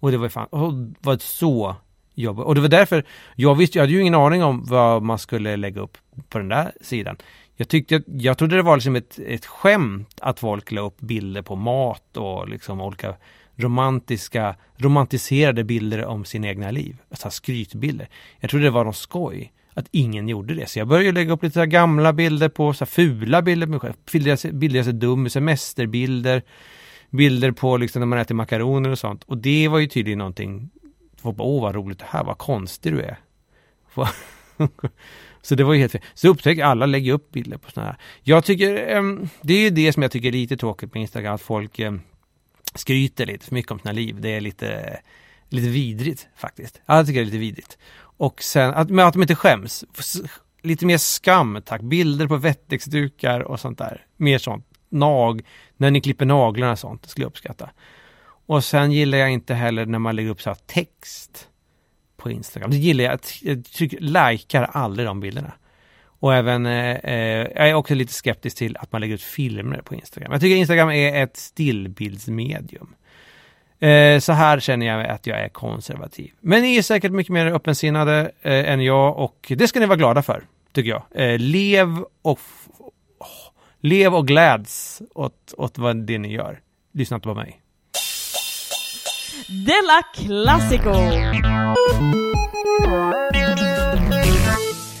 Och det var ju fan, och det var så jobbigt. Och det var därför, jag visste, jag hade ju ingen aning om vad man skulle lägga upp på den där sidan. Jag tyckte, jag trodde det var liksom ett, ett skämt att folk la upp bilder på mat och liksom olika romantiska, romantiserade bilder om sina egna liv. Alltså skrytbilder. Jag trodde det var någon skoj att ingen gjorde det. Så jag började lägga upp lite gamla bilder på, så här fula bilder på mig själv. Bilder jag ser- bilder jag ser dum, semesterbilder, bilder på liksom när man äter makaroner och sånt. Och det var ju tydligen någonting, folk bara, åh vad roligt det här, vad konstig du är. Så det var ju helt fel. Så upptäckte jag alla lägger upp bilder på sådana här. Jag tycker, ehm, det är ju det som jag tycker är lite tråkigt med Instagram, att folk ehm, skryter lite för mycket om sina liv. Det är lite, lite vidrigt faktiskt. Alla jag tycker det är lite vidrigt. Och sen, att, men att de inte skäms. Lite mer skam, tack. Bilder på vettexdukar och sånt där. Mer sånt. Nag, när ni klipper naglarna och sånt, det skulle jag uppskatta. Och sen gillar jag inte heller när man lägger upp så här text på Instagram. Det gillar jag. Jag tycker, likar aldrig de bilderna. Och även, eh, eh, jag är också lite skeptisk till att man lägger ut filmer på Instagram. Jag tycker Instagram är ett stillbildsmedium. Eh, så här känner jag att jag är konservativ. Men ni är säkert mycket mer öppensinnade eh, än jag och det ska ni vara glada för, tycker jag. Eh, lev och åh, lev och gläds åt, åt vad det ni gör. lyssna inte på mig. Della Classico!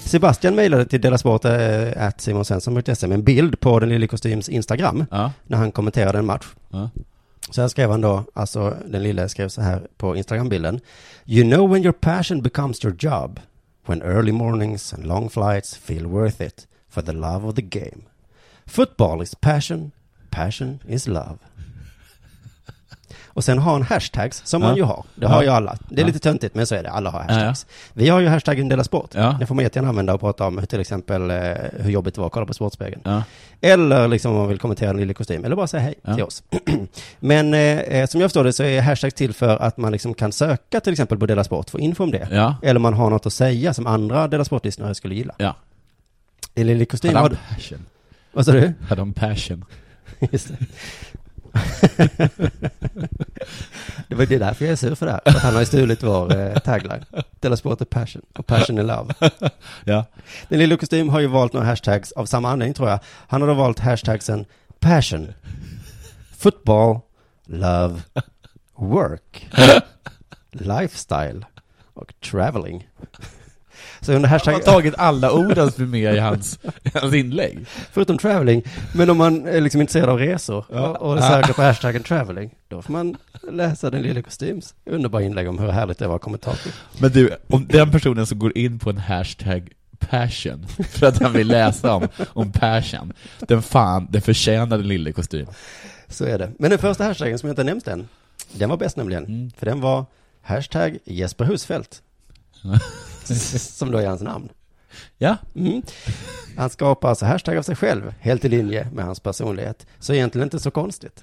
Sebastian mejlade till delasport.simonsvensson.se med en bild på den lille kostyms Instagram Ja. när han kommenterade en match. Ja. Så här skrev han då, alltså den lille skrev så här på Instagram-bilden. You know when your passion becomes your job. When early mornings and long flights feel worth it for the love of the game. Football is passion, passion is love. Och sen har han hashtags som man ju har. Det har ju alla. Det är lite töntigt men så är det. Alla har hashtags. Vi har ju hashtaggen Dela Sport. Den får man jättegärna använda och prata om till exempel eh, hur jobbigt det var att kolla på Sportspegeln. Eller liksom om man vill kommentera en lille kostym, eller bara säga hej till oss. Men eh, eh, som jag förstår det så är hashtag till för att man liksom kan söka till exempel på Dela Sport, få info om det. Eller man har något att säga som andra Dela Sport-lyssnare skulle gilla. Ja. En lille kostym har du... passion? Vad sa du? Hade han passion? Just det. Det var det därför jag är sur för det här. För att han har ju stulit vår eh, tagline. Dela Sport är passion och passion är love. Ja. Den lilla kostym har ju valt några hashtags av samma anledning tror jag. Han har då valt hashtagsen passion, football, love, work, lifestyle och traveling. Så under Han hashtag, har tagit alla orden som är med i hans, hans inlägg. förutom traveling, men om man är liksom intresserad av resor och, och söker på hashtaggen traveling, då får man läsa den lilla kostyms underbara inlägg om hur härligt det var kommentator. Men du, om den personen som går in på en hashtag passion, för att han vill läsa om, om passion, den fan, den förtjänar den lille kostym. Så är det. Men den första hashtaggen som jag inte nämnt än, den var bäst nämligen. Mm. För den var hashtag Jesper Husfeldt. som då är hans namn. Ja. Mm. Han skapar alltså hashtag av sig själv, helt i linje med hans personlighet. Så egentligen inte så konstigt.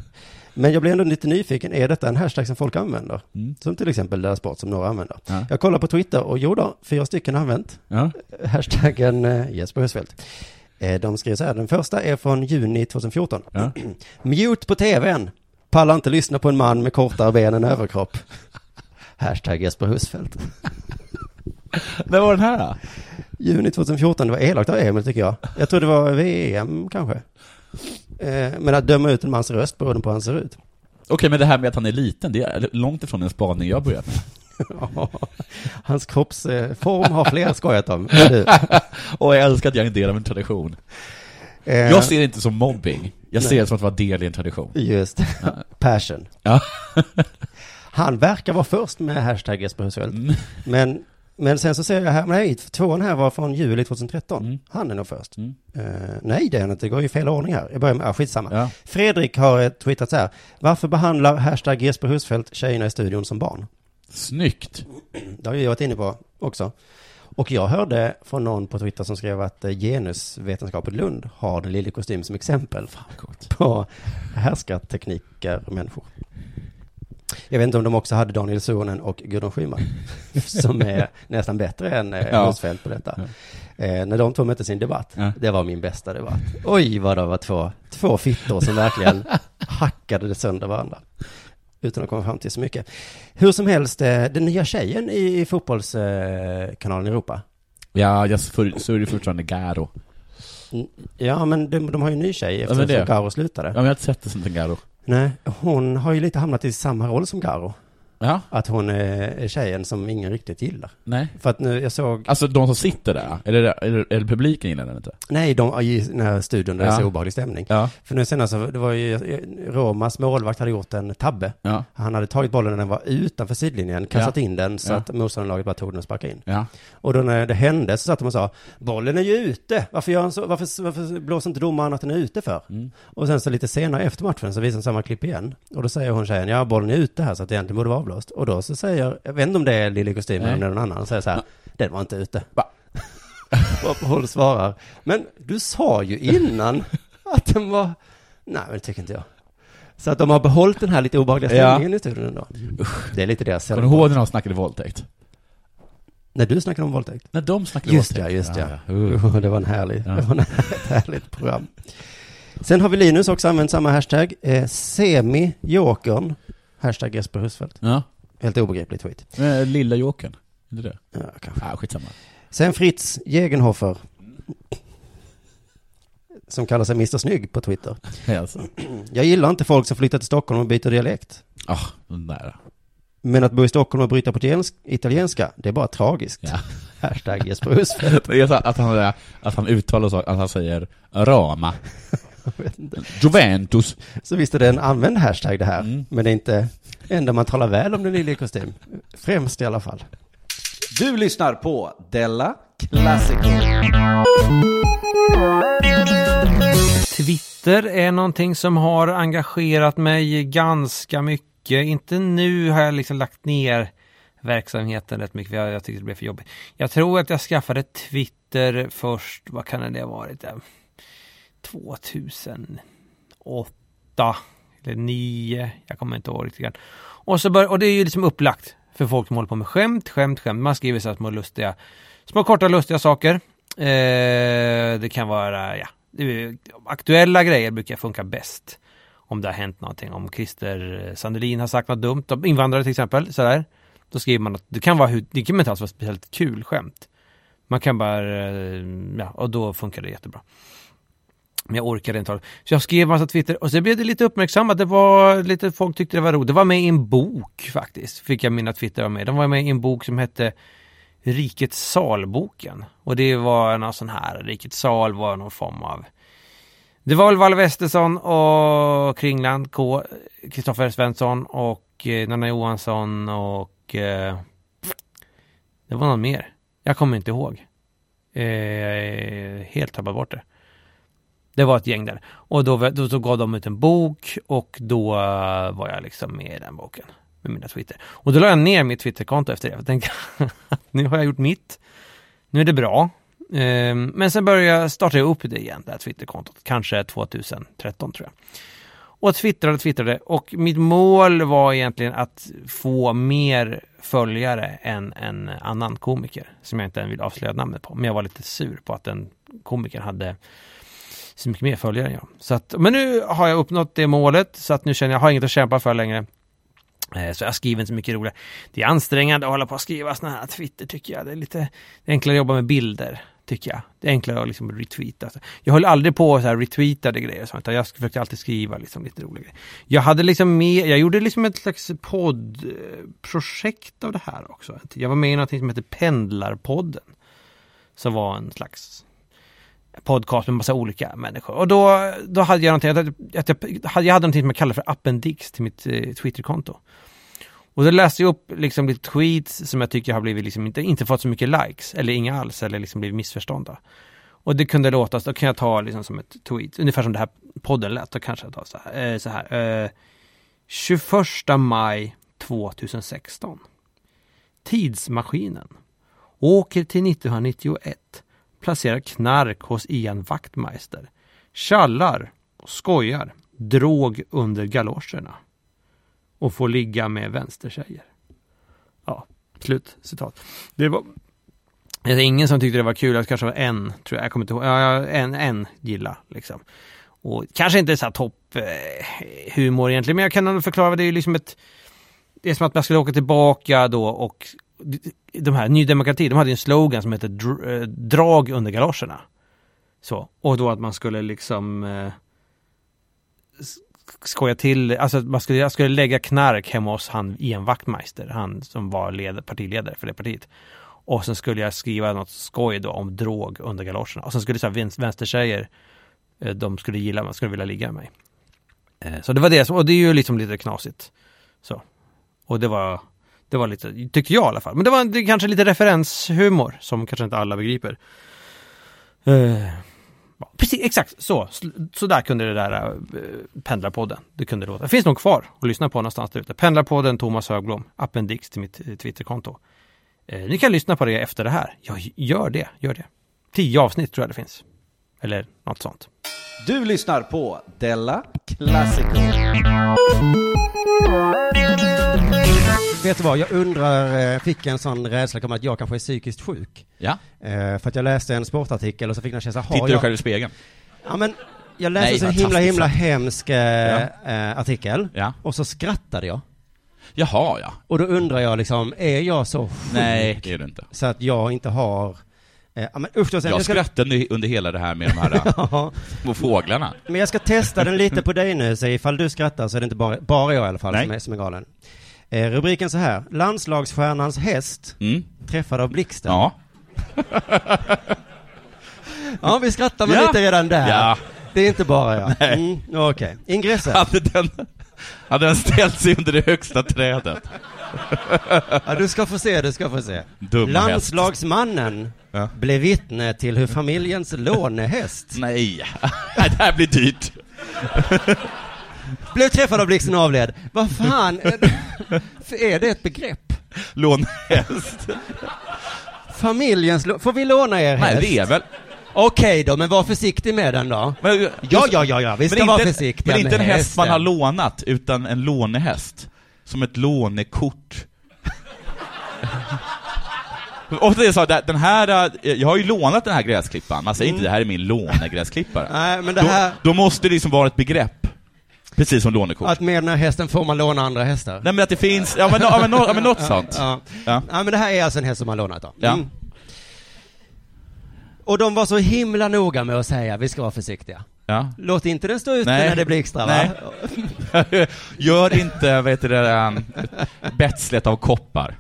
Men jag blir ändå lite nyfiken, är detta en hashtag som folk använder? Mm. Som till exempel Della Sport som några använder. Ja. Jag kollar på Twitter och jo då, fyra stycken har använt Ja. hashtaggen eh, Jesper Husfeldt. Eh, De skriver så här, den första är från juni 2014. Ja. Mute på tvn. Pallar inte lyssna på en man med kortare ben än överkropp. Hashtag Jesper Husfeldt. När var den här då? Juni 2014, det var elakt av Emil tycker jag. Jag tror det var VM kanske. Eh, Men att döma ut en mans röst beroende på hur han ser ut. Okej, men det här med att han är liten, det är långt ifrån en spaning jag börjat med. Hans kroppsform har fler skojat om. Och jag älskar att jag är en del av en tradition. Eh, Jag ser det inte som mobbing, jag ser Nej. det som att vara del i en tradition. Just. Passion. Han verkar vara först med hashtag Jesper Husfeldt. Mm. Men, men sen så ser jag här, nej, tvåan här var från juli 2013. Mm. Han är nog först. Mm. Eh, nej, det är han inte. Det går i fel ordning här. Jag börjar med, ah, skitsamma. Ja. Fredrik har eh, twittrat så här. Varför behandlar hashtag Jesper Husfeldt tjejerna i studion som barn? Snyggt. Det har ju jag varit inne på också. Och jag hörde från någon på Twitter som skrev att eh, genusvetenskapet Lund har den lille kostym som exempel på härskartekniker människor. Jag vet inte om de också hade Daniel Suhonen och Gudrun Schyman, som är nästan bättre än eh, Ja. Husfeldt på detta. Eh, när de två möttes i en debatt, Ja. det var min bästa debatt. Oj, vad det var två, två fittor som verkligen hackade det sönder varandra. Utan att komma fram till så mycket. Hur som helst, eh, den nya tjejen i fotbollskanalen Europa. Ja, jag sörjer fortfarande Garo. Mm, Ja, men de, de har ju en ny tjej men eftersom det- Garo slutade. Ja, men jag har inte sett det som en Garo. Nej, hon har ju lite hamnat i samma roll som Garo. Ja, Att hon är tjejen som ingen riktigt gillar. nej. För att nu, jag såg, Alltså de som sitter där, eller, eller, eller publiken gillar den inte? nej, de i den här studion där det är Ja. så obehaglig stämning. Ja, För nu senast, så- det var ju, Romas målvakt hade gjort en tabbe. ja, Han hade tagit bollen när den var utanför sidlinjen, kastat in den så Ja. att motståndarlaget bara tog den och sparkade in. ja. Och då när det hände så satt de och sa, bollen är ju ute, varför, gör han så, varför, varför blåser inte domaren att den är ute för? Mm. Och sen så lite senare efter matchen så visar de samma klipp igen. Och då säger hon tjejen, ja bollen är ute här så att det egentligen borde vara avblåst. Och då så säger, jag vet inte om det är Lille Kostym eller om det är någon annan, säger så här, den var inte ute. Va? Och hon svarar, men du sa ju innan att den var, nej men det tycker inte jag. Så att de har behållit den här lite obehagliga Ja. stämningen i studion ändå. Det är lite deras Kommer du ihåg när de snackade våldtäkt? När du snackade om våldtäkt. När de snackade Just ja, våldtäkt? just ja. ja. Uh. Det var en härlig, Ja. det var en, ett härligt program. Sen har vi Linus också använt samma hashtag. Eh, Semi-jokern. Hashtag Jesper Husfeldt. Ja. Helt obegriplig tweet. Men, Lilla Jokern, är det det? Ja, kanske. Ah, skitsamma. Sen Fritz Jägenhofer. som kallar sig Mr Snygg på Twitter. Alltså. Jag gillar inte folk som flyttar till Stockholm och byter dialekt. Ah, den där. Men att bo i Stockholm och bryta på italiensk- italienska, det är bara tragiskt. Ja. Hashtag Jesper Husfeldt. Det är så att han, att han uttalar så, att han säger Rama. Juventus. Så visst är det en använd hashtag det här. Mm. Men det är inte enda man talar väl om den i kostym. Främst i alla fall. Du lyssnar på Della Classico. Twitter är någonting som har engagerat mig ganska mycket. Inte nu har jag liksom lagt ner verksamheten rätt mycket jag, jag tyckte det blev för jobbigt. Jag tror att jag skaffade Twitter först, vad kan det ha varit? 2008 eller 9, jag kommer inte ihåg riktigt. grann. Och, så bör, och det är ju liksom upplagt för folk som håller på med skämt, skämt, skämt. Man skriver så här små lustiga, små korta lustiga saker. Eh, det kan vara, ja, aktuella grejer brukar funka bäst. Om det har hänt någonting, om Christer Sandelin har sagt något dumt, om invandrare till exempel, sådär. Då skriver man att det kan vara, det kan inte alls vara speciellt kul skämt. Man kan bara, eh, ja, och då funkar det jättebra. Men jag orkade inte. det. Så jag skrev massa Twitter och så blev det lite uppmärksammat. Det var lite, folk tyckte det var roligt. Det var med i en bok faktiskt, fick jag mina Twitter var med. De var med i en bok som hette Rikets salboken. Och det var någon sån här, Rikets sal var någon form av det var väl Valle Westesson och Kringland K, Kristoffer Svensson och eh, Nanna Johansson och eh, det var någon mer. Jag kommer inte ihåg. Eh, helt tappat bort det. Det var ett gäng där. Och då, då, då gav de ut en bok och då eh, var jag liksom med i den boken. Med mina Twitter. Och då la jag ner mitt Twitterkonto efter det. Jag tänkte att nu har jag gjort mitt. Nu är det bra. Ehm, men sen började jag starta upp det igen, det här Twitterkontot. Kanske 2013 tror jag. Och twittrade, twittrade. Och mitt mål var egentligen att få mer följare än en annan komiker. Som jag inte än vill avslöja namnet på. Men jag var lite sur på att den komikern hade så mycket mer följare än jag. Så att, men nu har jag uppnått det målet. Så att nu känner jag, jag har inget att kämpa för längre. Eh, så jag skriver inte så mycket roligare. Det är ansträngande att hålla på och skriva sådana här Twitter tycker jag. Det är lite det är enklare att jobba med bilder, tycker jag. Det är enklare att liksom retweeta. Alltså, jag höll aldrig på så här retweetade grejer och sånt, jag försökte alltid skriva liksom lite roliga grejer. Jag hade liksom med, jag gjorde liksom ett slags poddprojekt av det här också. Jag var med i någonting som heter Pendlarpodden. Som var en slags podcast med massa olika människor. Och då, då hade jag någonting, att jag, jag, hade- jag hade någonting som jag kallade för appendix till mitt eh, Twitterkonto. Och då läste jag upp liksom lite tweets som jag tycker har blivit liksom inte, inte fått så mycket likes, eller inga alls, eller liksom blivit missförstådda. Och det kunde låta, då kan jag ta liksom som ett tweet, ungefär som det här podden lät, då kanske jag tar så här. Eh, så här eh, 21 maj 2016. Tidsmaskinen. Åker till 1991. Placerar knark hos Ian Wachtmeister. Tjallar och skojar. Drog under galoscherna. Och får ligga med vänstertjejer. Ja, slut citat. Det var det är ingen som tyckte det var kul, det kanske var en, tror jag, jag kommer inte ihåg, ja, en, en gilla liksom. Och kanske inte så här topphumor eh, egentligen, men jag kan ändå förklara, det är ju liksom ett, det är som att man skulle åka tillbaka då och de här, Ny Demokrati, de hade ju en slogan som hette eh, drag under galoscherna. Så, och då att man skulle liksom eh, skoja till, alltså att man skulle, jag skulle lägga knark hemma hos han Ian Wachtmeister, han som var led, partiledare för det partiet. Och sen skulle jag skriva något skoj då om drog under galoscherna. Och sen skulle så här vänstertjejer, eh, de skulle gilla mig, skulle vilja ligga med mig. Eh, så det var det, som- och det är ju liksom lite knasigt. Så. Och det var, det var lite, tyckte jag i alla fall. Men det var det kanske lite referenshumor som kanske inte alla begriper. Uh, ja, precis, exakt så. Så där kunde det där uh, Pendlarpodden, det kunde låta. Det finns nog kvar att lyssna på någonstans där ute. Pendlarpodden, Thomas Högblom, appendix till mitt eh, Twitterkonto. Uh, ni kan lyssna på det efter det här. Ja, gör det, gör det. Tio avsnitt tror jag det finns. Eller något sånt. Du lyssnar på Della Classico. Vet du vad, jag undrar, eh, fick en sån rädsla om att jag kanske är psykiskt sjuk. Ja. Eh, För att jag läste en sportartikel och så fick jag känslan, har Tittar du jag... själv i spegeln? Ja men, jag läste Nej, en så himla himla hemsk eh, eh, artikel. Ja. Och så skrattade jag. Jaha, ja. Och då undrar jag liksom, är jag så sjuk Nej, det är du inte. så att jag inte har ja, men usch Jag jag ska, skrattade under hela det här med de här Ja. små fåglarna. men jag ska testa den lite på dig nu, så ifall du skrattar så är det inte bara, bara jag i alla fall Nej. som är, som är galen. Eh, rubriken så här, landslagsstjärnans häst Mm. träffad av blixten. Ja. Ja, vi skrattar med Ja. lite redan där. Ja. Det är inte bara jag. Nej. Mm, Okej, ingressen. Hade den, hade den ställt sig under det högsta trädet? Ja, du ska få se, du ska få se. Häst. Landslagsmannen Ja. blev vittne till hur familjens lånehäst Nej, det här blir dyrt. Blev träffad av blixten och avled. Vad fan, är det, är det ett begrepp? Lånehäst. Familjens lå- Får vi låna er häst? Nej, det är väl... Okej då, men var försiktig med den då. Men, Ja, ja, ja, ja, vi ska vara inte, försiktiga Men inte med en häst man har lånat, utan en lånehäst. Som ett lånekort. Och det är så, den här, eh, jag har ju lånat den här gräsklippan, man säger inte det här är min lånegräsklippare. Nej, men det Då, här, då måste det liksom vara ett begrepp. Precis som lånekort. att med den här hästen får man låna andra hästar. Nej men att det finns, ja men, ja, men, ja, men något sånt. Ja. Ja. men det här är alltså en häst som man lånat då. Ja. Mm. Och de var så himla noga med att säga, vi ska vara försiktiga. Ja. Låt inte den stå ute Nej. när det blixtrar va? Nej. Gör inte, vad heter det, betslet av koppar.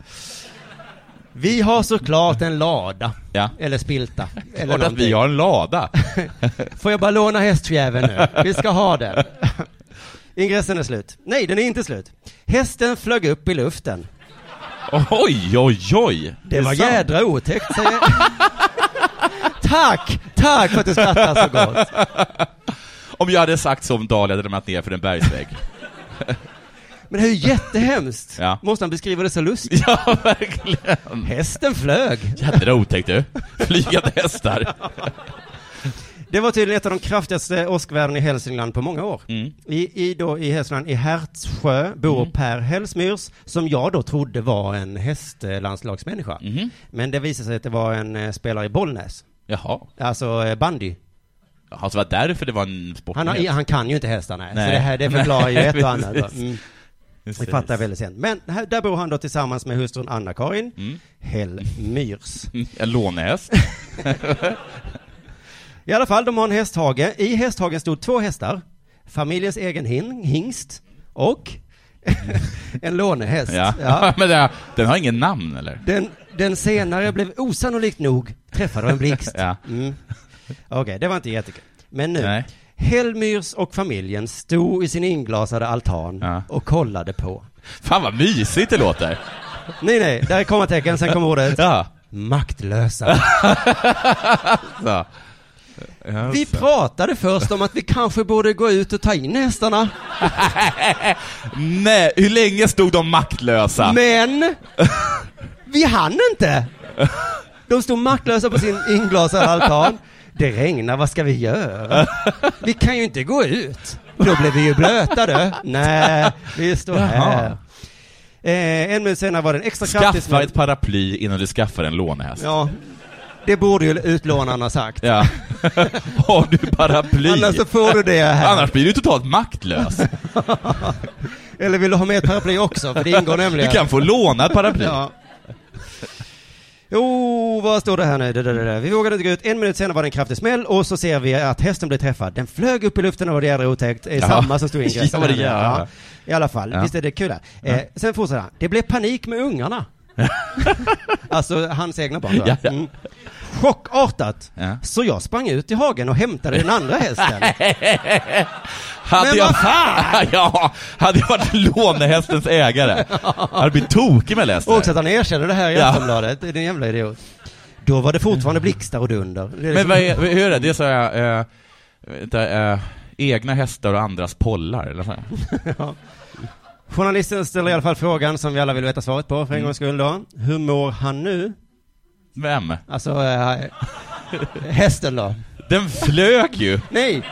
Vi har såklart en lada. Ja. Eller spilta. Eller att vi har en lada. Får jag bara låna hästfjäveln nu? Vi ska ha den. Ingressen är slut. Nej, den är inte slut. Hästen flög upp i luften. Oj, oj, oj. Det var sant. jädra otäckt, säger Tack! Tack för att du skrattar så gott. Om jag hade sagt så om Dahlia hade ramlat ner för en bergsvägg. Men det är ju jättehemskt. Ja. Måste han beskriva det så lustigt? Ja, verkligen. Hästen flög. Jädra otäckt du. Flygande hästar. Det var tydligen ett av de kraftigaste åskvärdena i Hälsingland på många år. Mm. I, i, då, I Hälsingland, i Hertsjö, bor Per Hellsmyrs, som jag då trodde var en hästlandslagsmänniska. Mhm. Men det visade sig att det var en eh, spelare i Bollnäs. Jaha. Alltså eh, bandy. Jaha, så var det därför det var en sport. Han, har, han kan ju inte hästarna, så Nej. det här det förklarar ju ett och annat. Mm. Precis. Vi fattar väldigt sent. Men här, där bor han då tillsammans med hustrun Anna-Karin Mm. Hellmyrs. En lånehäst. I alla fall, de har en hästhage. I hästhagen stod två hästar. Familjens egen hin, hingst och en lånehäst. Ja. Ja. men det, den har ingen namn eller? Den, den senare blev osannolikt nog träffad av en blixt. Ja. Mm. Okej, det var inte jättekul. Men nu. Nej. Hellmyrs och familjen stod i sin inglasade altan Ja. och kollade på. Fan vad mysigt det låter. Nej, nej, där är kommatecken, sen kommer ordet Ja. maktlösa. Ja, Vi pratade först om att vi kanske borde gå ut och ta in hästarna. Nej, hur länge stod de maktlösa? Men vi hann inte. De stod maktlösa på sin inglasade altan. Det regnar, vad ska vi göra? Vi kan ju inte gå ut. Då blir vi ju blöta du. Nej, vi står här. Eh, en minut senare var det en extra kraftig Skaffa ett paraply innan du skaffar en lånehäst. Ja, det borde ju utlånaren ha sagt. Ja. Har du paraply? Annars så får du det här. Annars blir du totalt maktlös. Eller vill du ha med ett paraply också? För det ingår Du nämligen. kan få låna ett paraply. Ja. Jo, vad står det här nu? Det, det, det, det. Vi vågade inte gå ut. En minut senare var det en kraftig smäll och så ser vi att hästen blev träffad. Den flög upp i luften och var det jädra otäckt. Det är Ja. samma som stod i ingressen. Ja, ja. I alla fall, Ja. visst är det kul här. Eh, sen fortsätter han. Det blev panik med ungarna. alltså hans egna barn. Ja, ja. Mm. Chockartat. Ja. Så jag sprang ut i hagen och hämtade den andra hästen. Hade Men jag, vad fan! ja, hade jag varit lånehästens ägare, hade blivit tokig med läst Och också att han erkänner det här i Ja. Aftonbladet. Det är en jävla idiot. Då var det fortfarande blixtar och dunder. Men liksom- vad är, hur är det? Det är så här, vänta, eh, egna hästar och andras pollar, eller så här. Journalisten ställer i alla fall frågan som vi alla vill veta svaret på för en Mm. gångs skull då. Hur mår han nu? Vem? Alltså, äh, hästen då? Den flög ju! Nej!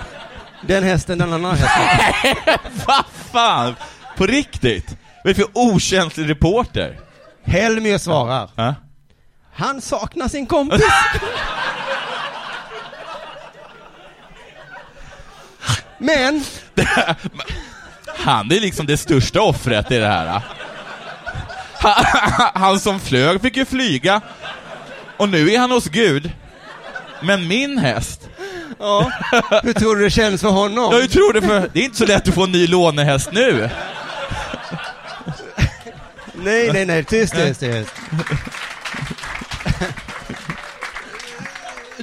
Den hästen, den andra hästen. Vad fan! På riktigt? Vad är det för okänslig reporter? Helmer svarar. Ja? Han saknar sin kompis. Men, Han är liksom det största offret i det här. Han, som flög fick ju flyga. Och nu är han hos Gud. Men min häst, Ja. Hur tror du det känns för honom? jag tror det för, det är inte så lätt att få en ny lånehäst nu. Nej, nej, nej, tyst, tyst, tyst.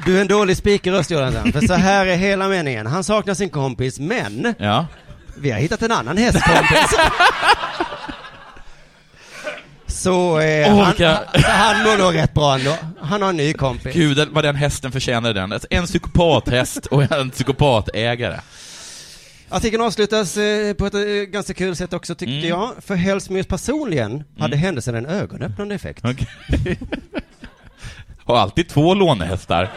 Du är en dålig speakerröst, Jonathan. För så här är hela meningen. Han saknar sin kompis, men Ja. vi har hittat en annan hästkompis. Så, eh, Åh, han, vilka- han, han mår nog rätt bra ändå. Han har en ny kompis. Gud, vad den hästen förtjänade den. En psykopathäst och en psykopatägare. Artikeln avslutas eh, på ett eh, ganska kul sätt också tyckte Mm. jag. För Hellsmyrs personligen hade händelsen en ögonöppnande effekt. Okej. Har alltid två lånehästar.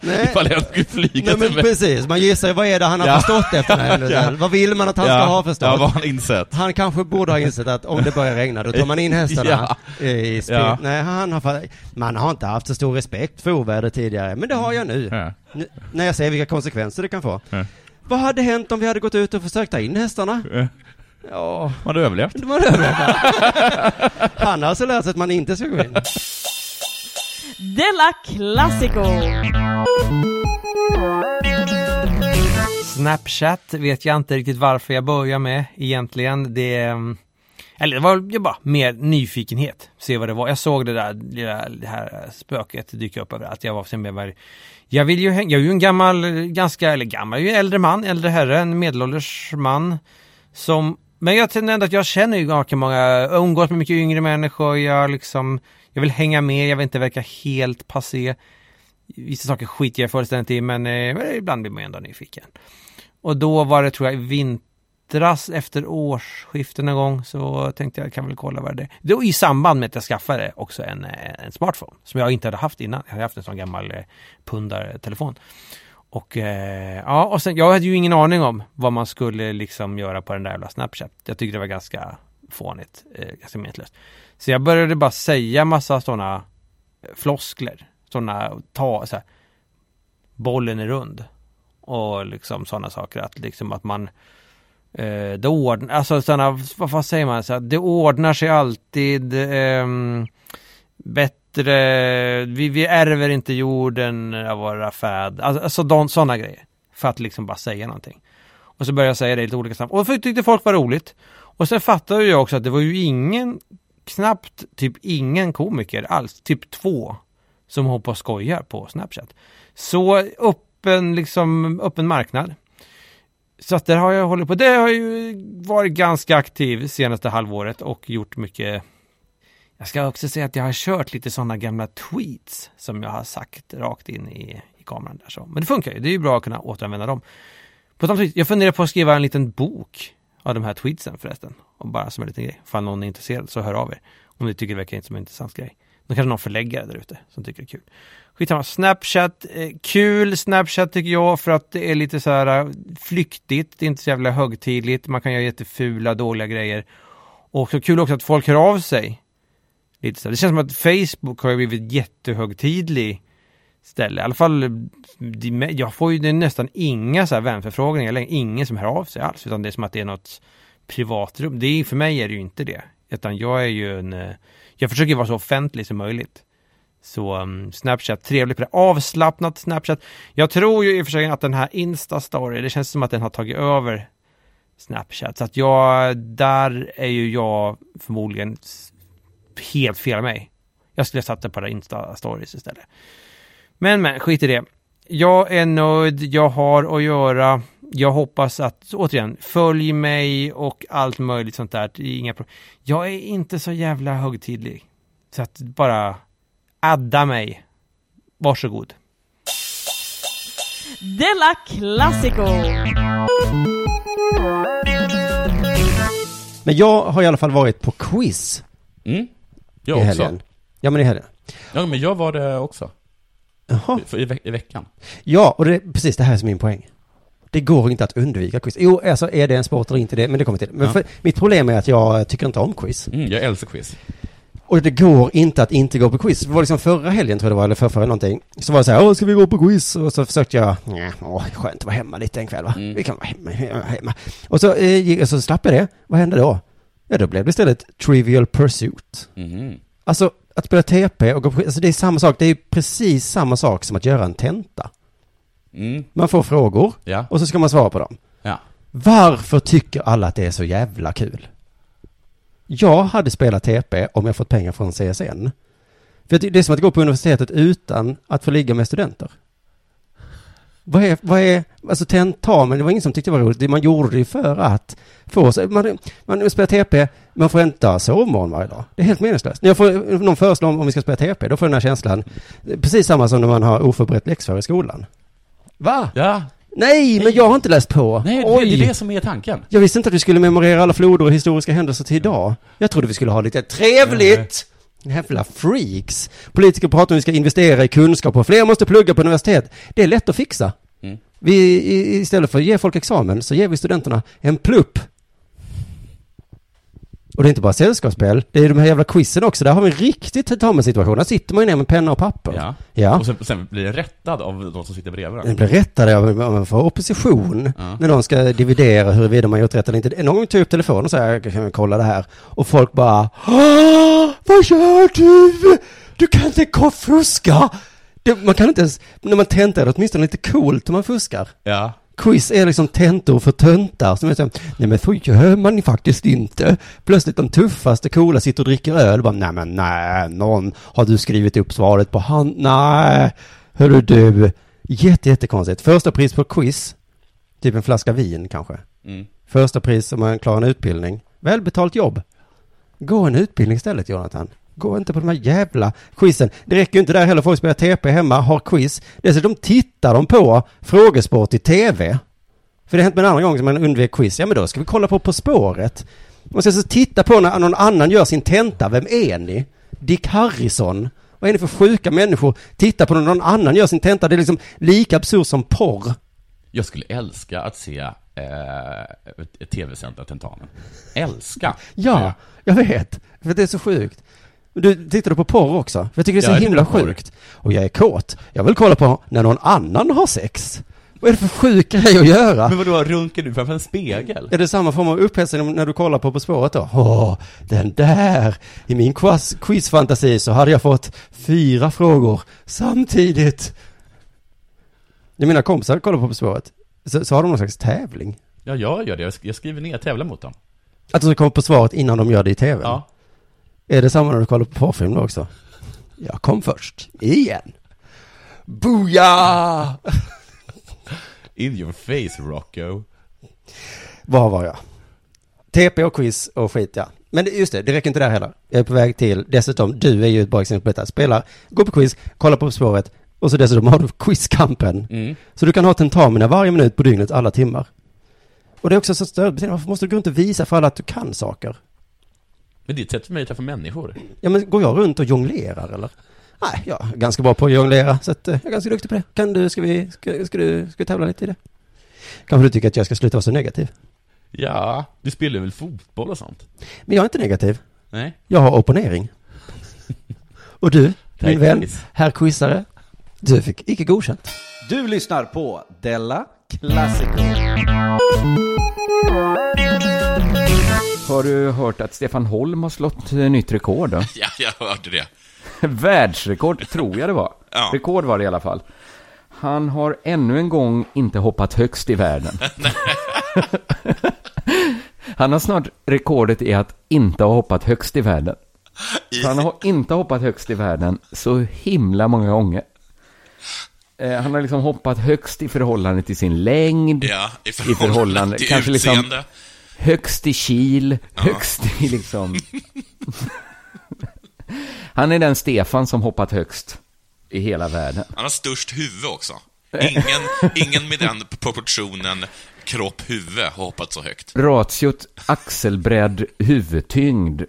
Nej. Ifall en skulle flyga Nej men till precis, man gissar ju vad är det han har Ja. förstått efter den här. Ja. Vad vill man att han ska Ja. ha förstått? Ja, vad har han insett? Han kanske borde ha insett att om det börjar regna då tar man in hästarna Ja. i spel. Ja. Nej, han har, man har inte haft så stor respekt för oväder tidigare, men det har jag nu. Nu när jag ser vilka konsekvenser det kan få. Vad hade hänt om vi hade gått ut och försökt ta in hästarna? Ja. Man har överlevt. det var det. Han har alltså lärt sig att man inte ska gå in. Della Classico. Snapchat vet jag inte riktigt varför jag börjar med egentligen. Det, eller det var ju bara mer nyfikenhet. Se vad det var. Jag såg det där det här spöket dyka upp överallt. Jag var sen med. Jag vill ju jag är ju en gammal, ganska, eller gammal, jag är ju äldre man, äldre herre, en medelålders man. Som, men jag känner ändå att jag känner ju ganska många, jag umgås med mycket yngre människor, jag liksom, jag vill hänga med, jag vill inte verka helt passé. Vissa saker skiter jag fullständigt i, men eh, ibland blir man ändå nyfiken. Och då var det tror jag i vintras efter årsskiftet någon gång så tänkte jag kan väl kolla vad det är. Då i samband med att jag skaffade också en, eh, en smartphone som jag inte hade haft innan. Jag hade haft en sån gammal eh, pundartelefon. Och eh, ja, och sen jag hade ju ingen aning om vad man skulle liksom göra på den där jävla Snapchat. Jag tyckte det var ganska fånigt, eh, ganska meningslöst. Så jag började bara säga massa sådana eh, floskler. Sådana, ta så här, bollen är rund. Och liksom sådana saker att liksom att man eh, det ordnar, alltså sådana, vad, fan säger man, så här, det ordnar sig alltid eh, bättre, vi, vi ärver inte jorden av våra fäder, alltså, alltså sådana grejer. För att liksom bara säga någonting. Och så började jag säga det i lite olika sammanhang. Och tyckte folk var roligt. Och sen fattade jag också att det var ju ingen, knappt typ ingen komiker alls, typ två, som hoppas och skojar på Snapchat. Så öppen, liksom, öppen marknad. Så att där har jag hållit på. Det har ju varit ganska aktiv senaste halvåret och gjort mycket. Jag ska också säga att jag har kört lite sådana gamla tweets som jag har sagt rakt in i, i kameran där så. Men det funkar ju. Det är ju bra att kunna återanvända dem. På tal jag funderar på att skriva en liten bok av de här tweetsen förresten. Och bara som en liten grej. Ifall någon är intresserad så hör av er. Om ni tycker det verkar inte som en intressant grej. Då kanske någon förläggare där ute som tycker det är kul. Skitsamma, Snapchat, eh, kul Snapchat tycker jag för att det är lite så här eh, flyktigt, det är inte så jävla högtidligt, man kan göra jättefula, dåliga grejer. Och så kul också att folk hör av sig. Lite så här. Det känns som att Facebook har ju blivit jättehögtidlig ställe. I alla fall, jag får ju nästan inga så här vänförfrågningar längre, ingen som hör av sig alls, utan det är som att det är något privatrum. Det är, för mig är det ju inte det, utan jag är ju en, eh, jag försöker vara så offentlig som möjligt. Så um, Snapchat, trevligt på det. Avslappnat Snapchat. Jag tror ju i och för sig att den här Insta-story, det känns som att den har tagit över Snapchat. Så att jag, där är ju jag förmodligen helt fel mig. Jag skulle satt det på det Insta-stories istället. Men men, skit i det. Jag är nöjd, jag har att göra. Jag hoppas att, återigen, följ mig och allt möjligt sånt där. Inga problem. Jag är inte så jävla högtidlig. Så att bara adda mig. Varsågod. Della Classico. Men jag har i alla fall varit på quiz Mm. i Jag också. helgen. Ja, men i helgen. Ja, men jag var det också. Jaha. I, ve- i veckan. Ja, och det är precis det här som är min poäng. Det går inte att undvika quiz. Jo, alltså är det en sport eller inte det, men det kommer till. Men Ja. för, mitt problem är att jag tycker inte om quiz. Mm, jag älskar quiz. Och det går inte att inte gå på quiz. Det var liksom förra helgen tror jag det var, eller förra, förra någonting. Så var det så här, åh ska vi gå på quiz? Och så försökte jag, nej, åh, skönt att vara hemma lite en kväll va? Mm. Vi kan vara hemma, hemma, hemma. Och så, eh, så slapp jag det. Vad hände då? Ja, då blev det istället Trivial Pursuit. Mhm. Alltså, att spela TP och gå på, alltså det är samma sak, det är ju precis samma sak som att göra en tenta. Mm. Man får frågor Ja. och så ska man svara på dem. Ja. Varför tycker alla att det är så jävla kul? Jag hade spelat TP om jag fått pengar från CSN. För det är som att gå på universitetet utan att få ligga med studenter. Vad är, vad är, alltså tentamen, det var ingen som tyckte det var roligt. Det- Man gjorde det för att få sig, man, man spelar TP, man får inte sovmorgon varje dag. Det är helt meningslöst. När jag får, någon föreslår om, vi ska spela TP, då får jag den här känslan, precis samma som när man har oförberett läxför i skolan. Va? Ja. Nej, men jag har inte läst på. Nej, det, Oj. det är det som är tanken. Jag visste inte att vi skulle memorera alla floder och historiska händelser till idag. Jag trodde vi skulle ha lite trevligt. Jävla freaks. Politiker pratar om att vi ska investera i kunskap och fler måste plugga på universitet. Det är lätt att fixa. Mm. Vi, istället för att ge folk examen så ger vi studenterna en plupp. Och det är inte bara sällskapsspel, det är de här jävla quizen också. Där har vi en riktig tentamen-situation. Där sitter man ju ner med penna och papper. Ja. Ja. Och sen, sen blir det rättad av de som sitter bredvid. Den blir rättade av för opposition Ja. när de ska dividera huruvida man gjort rätt eller inte. Någon gång jag upp telefonen och jag kan vi kolla det här. Och folk bara "Åh, Vad gör du? Du kan inte fuska! Det, man kan inte ens, när man tentar är det åtminstone lite coolt om man fuskar. Ja. Quiz är liksom tentor för töntar som är så, nej men så gör man faktiskt inte. Plötsligt de tuffaste coola sitter och dricker öl och bara, nej men nej, någon, har du skrivit upp svaret på hand? Nej, hörru du. Jätte, jättekonstigt. Första pris på quiz, typ en flaska vin kanske. Mm. Första pris om man klarar en utbildning. Välbetalt jobb. Gå en utbildning istället, Jonathan. Gå inte på de här jävla quizen. Det räcker ju inte där heller. Folk spelar TP hemma, har quiz. Dessutom tittar de på frågesport i TV. För det har hänt med en annan gång som man undvek quiz. Ja, men då ska vi kolla på På spåret. Och sen så titta på när någon annan gör sin tenta. Vem är ni? Dick Harrison. Vad är ni för sjuka människor? Titta på när någon annan gör sin tenta. Det är liksom lika absurt som porr. Jag skulle älska att se eh, av tentamen. Älska. Ja, jag vet. För det är så sjukt. Du tittar du på porr också? För jag tycker det är så Ja, jag himla sjukt. Och jag är kåt. Jag vill kolla på när någon annan har sex. Vad är det för sjuk grej att göra? Men vadå, runkar du framför en spegel? Är det samma form av upphetsning när du kollar på På spåret då? Åh, den där! I min quiz, quizfantasi så hade jag fått fyra frågor samtidigt. När mina kompisar kollar på På spåret så, så har de någon slags tävling. Ja, jag gör det. Jag skriver ner, tävlar mot dem. Att de ska komma på svaret innan de gör det i tv. Ja. Är det samma när du kollar på porrfilm då också? Jag kom först. Igen. Booyah! In your face, Rocco. Var var jag? TP och quiz och skit ja. Men just det, det räcker inte där heller. Jag är på väg till, dessutom, du är ju ett bra exempel på detta. Spelar, gå på quiz, kolla på spåret och så dessutom har du quizkampen. Mm. Så du kan ha tentamina varje minut på dygnet, alla timmar. Och det är också så stödbeteende, varför måste du gå runt och visa för alla att du kan saker? Men det är ett sätt för mig att träffa människor. Ja men går jag runt och jonglerar eller? Nej, jag är ganska bra på att jonglera, så att, eh, jag är ganska duktig på det. Kan du, ska vi, ska, ska du, ska vi tävla lite i det? Kanske du tycker att jag ska sluta vara så negativ? Ja, du spelar väl fotboll och sånt? Men jag är inte negativ. Nej. Jag har opponering. Och du, min vän, herr quizare, du fick icke godkänt. Du lyssnar på Della Classico. Har du hört att Stefan Holm har slått eh, nytt rekord? Då? Ja, jag hörde det. Världsrekord, tror jag det var. Ja. Rekord var det i alla fall. Han har ännu en gång inte hoppat högst i världen. Han har snart rekordet i att inte ha hoppat högst i världen. Så han har inte hoppat högst i världen så himla många gånger. Eh, Han har liksom hoppat högst i förhållande till sin längd. Ja, i förhållande till kanske liksom utseende. Högst i kil, högst i liksom... Han är den Stefan som hoppat högst i hela världen. Han har störst huvud också. Ingen, ingen med den proportionen kropp-huvud har hoppat så högt. Ratiot axelbredd huvudtyngd.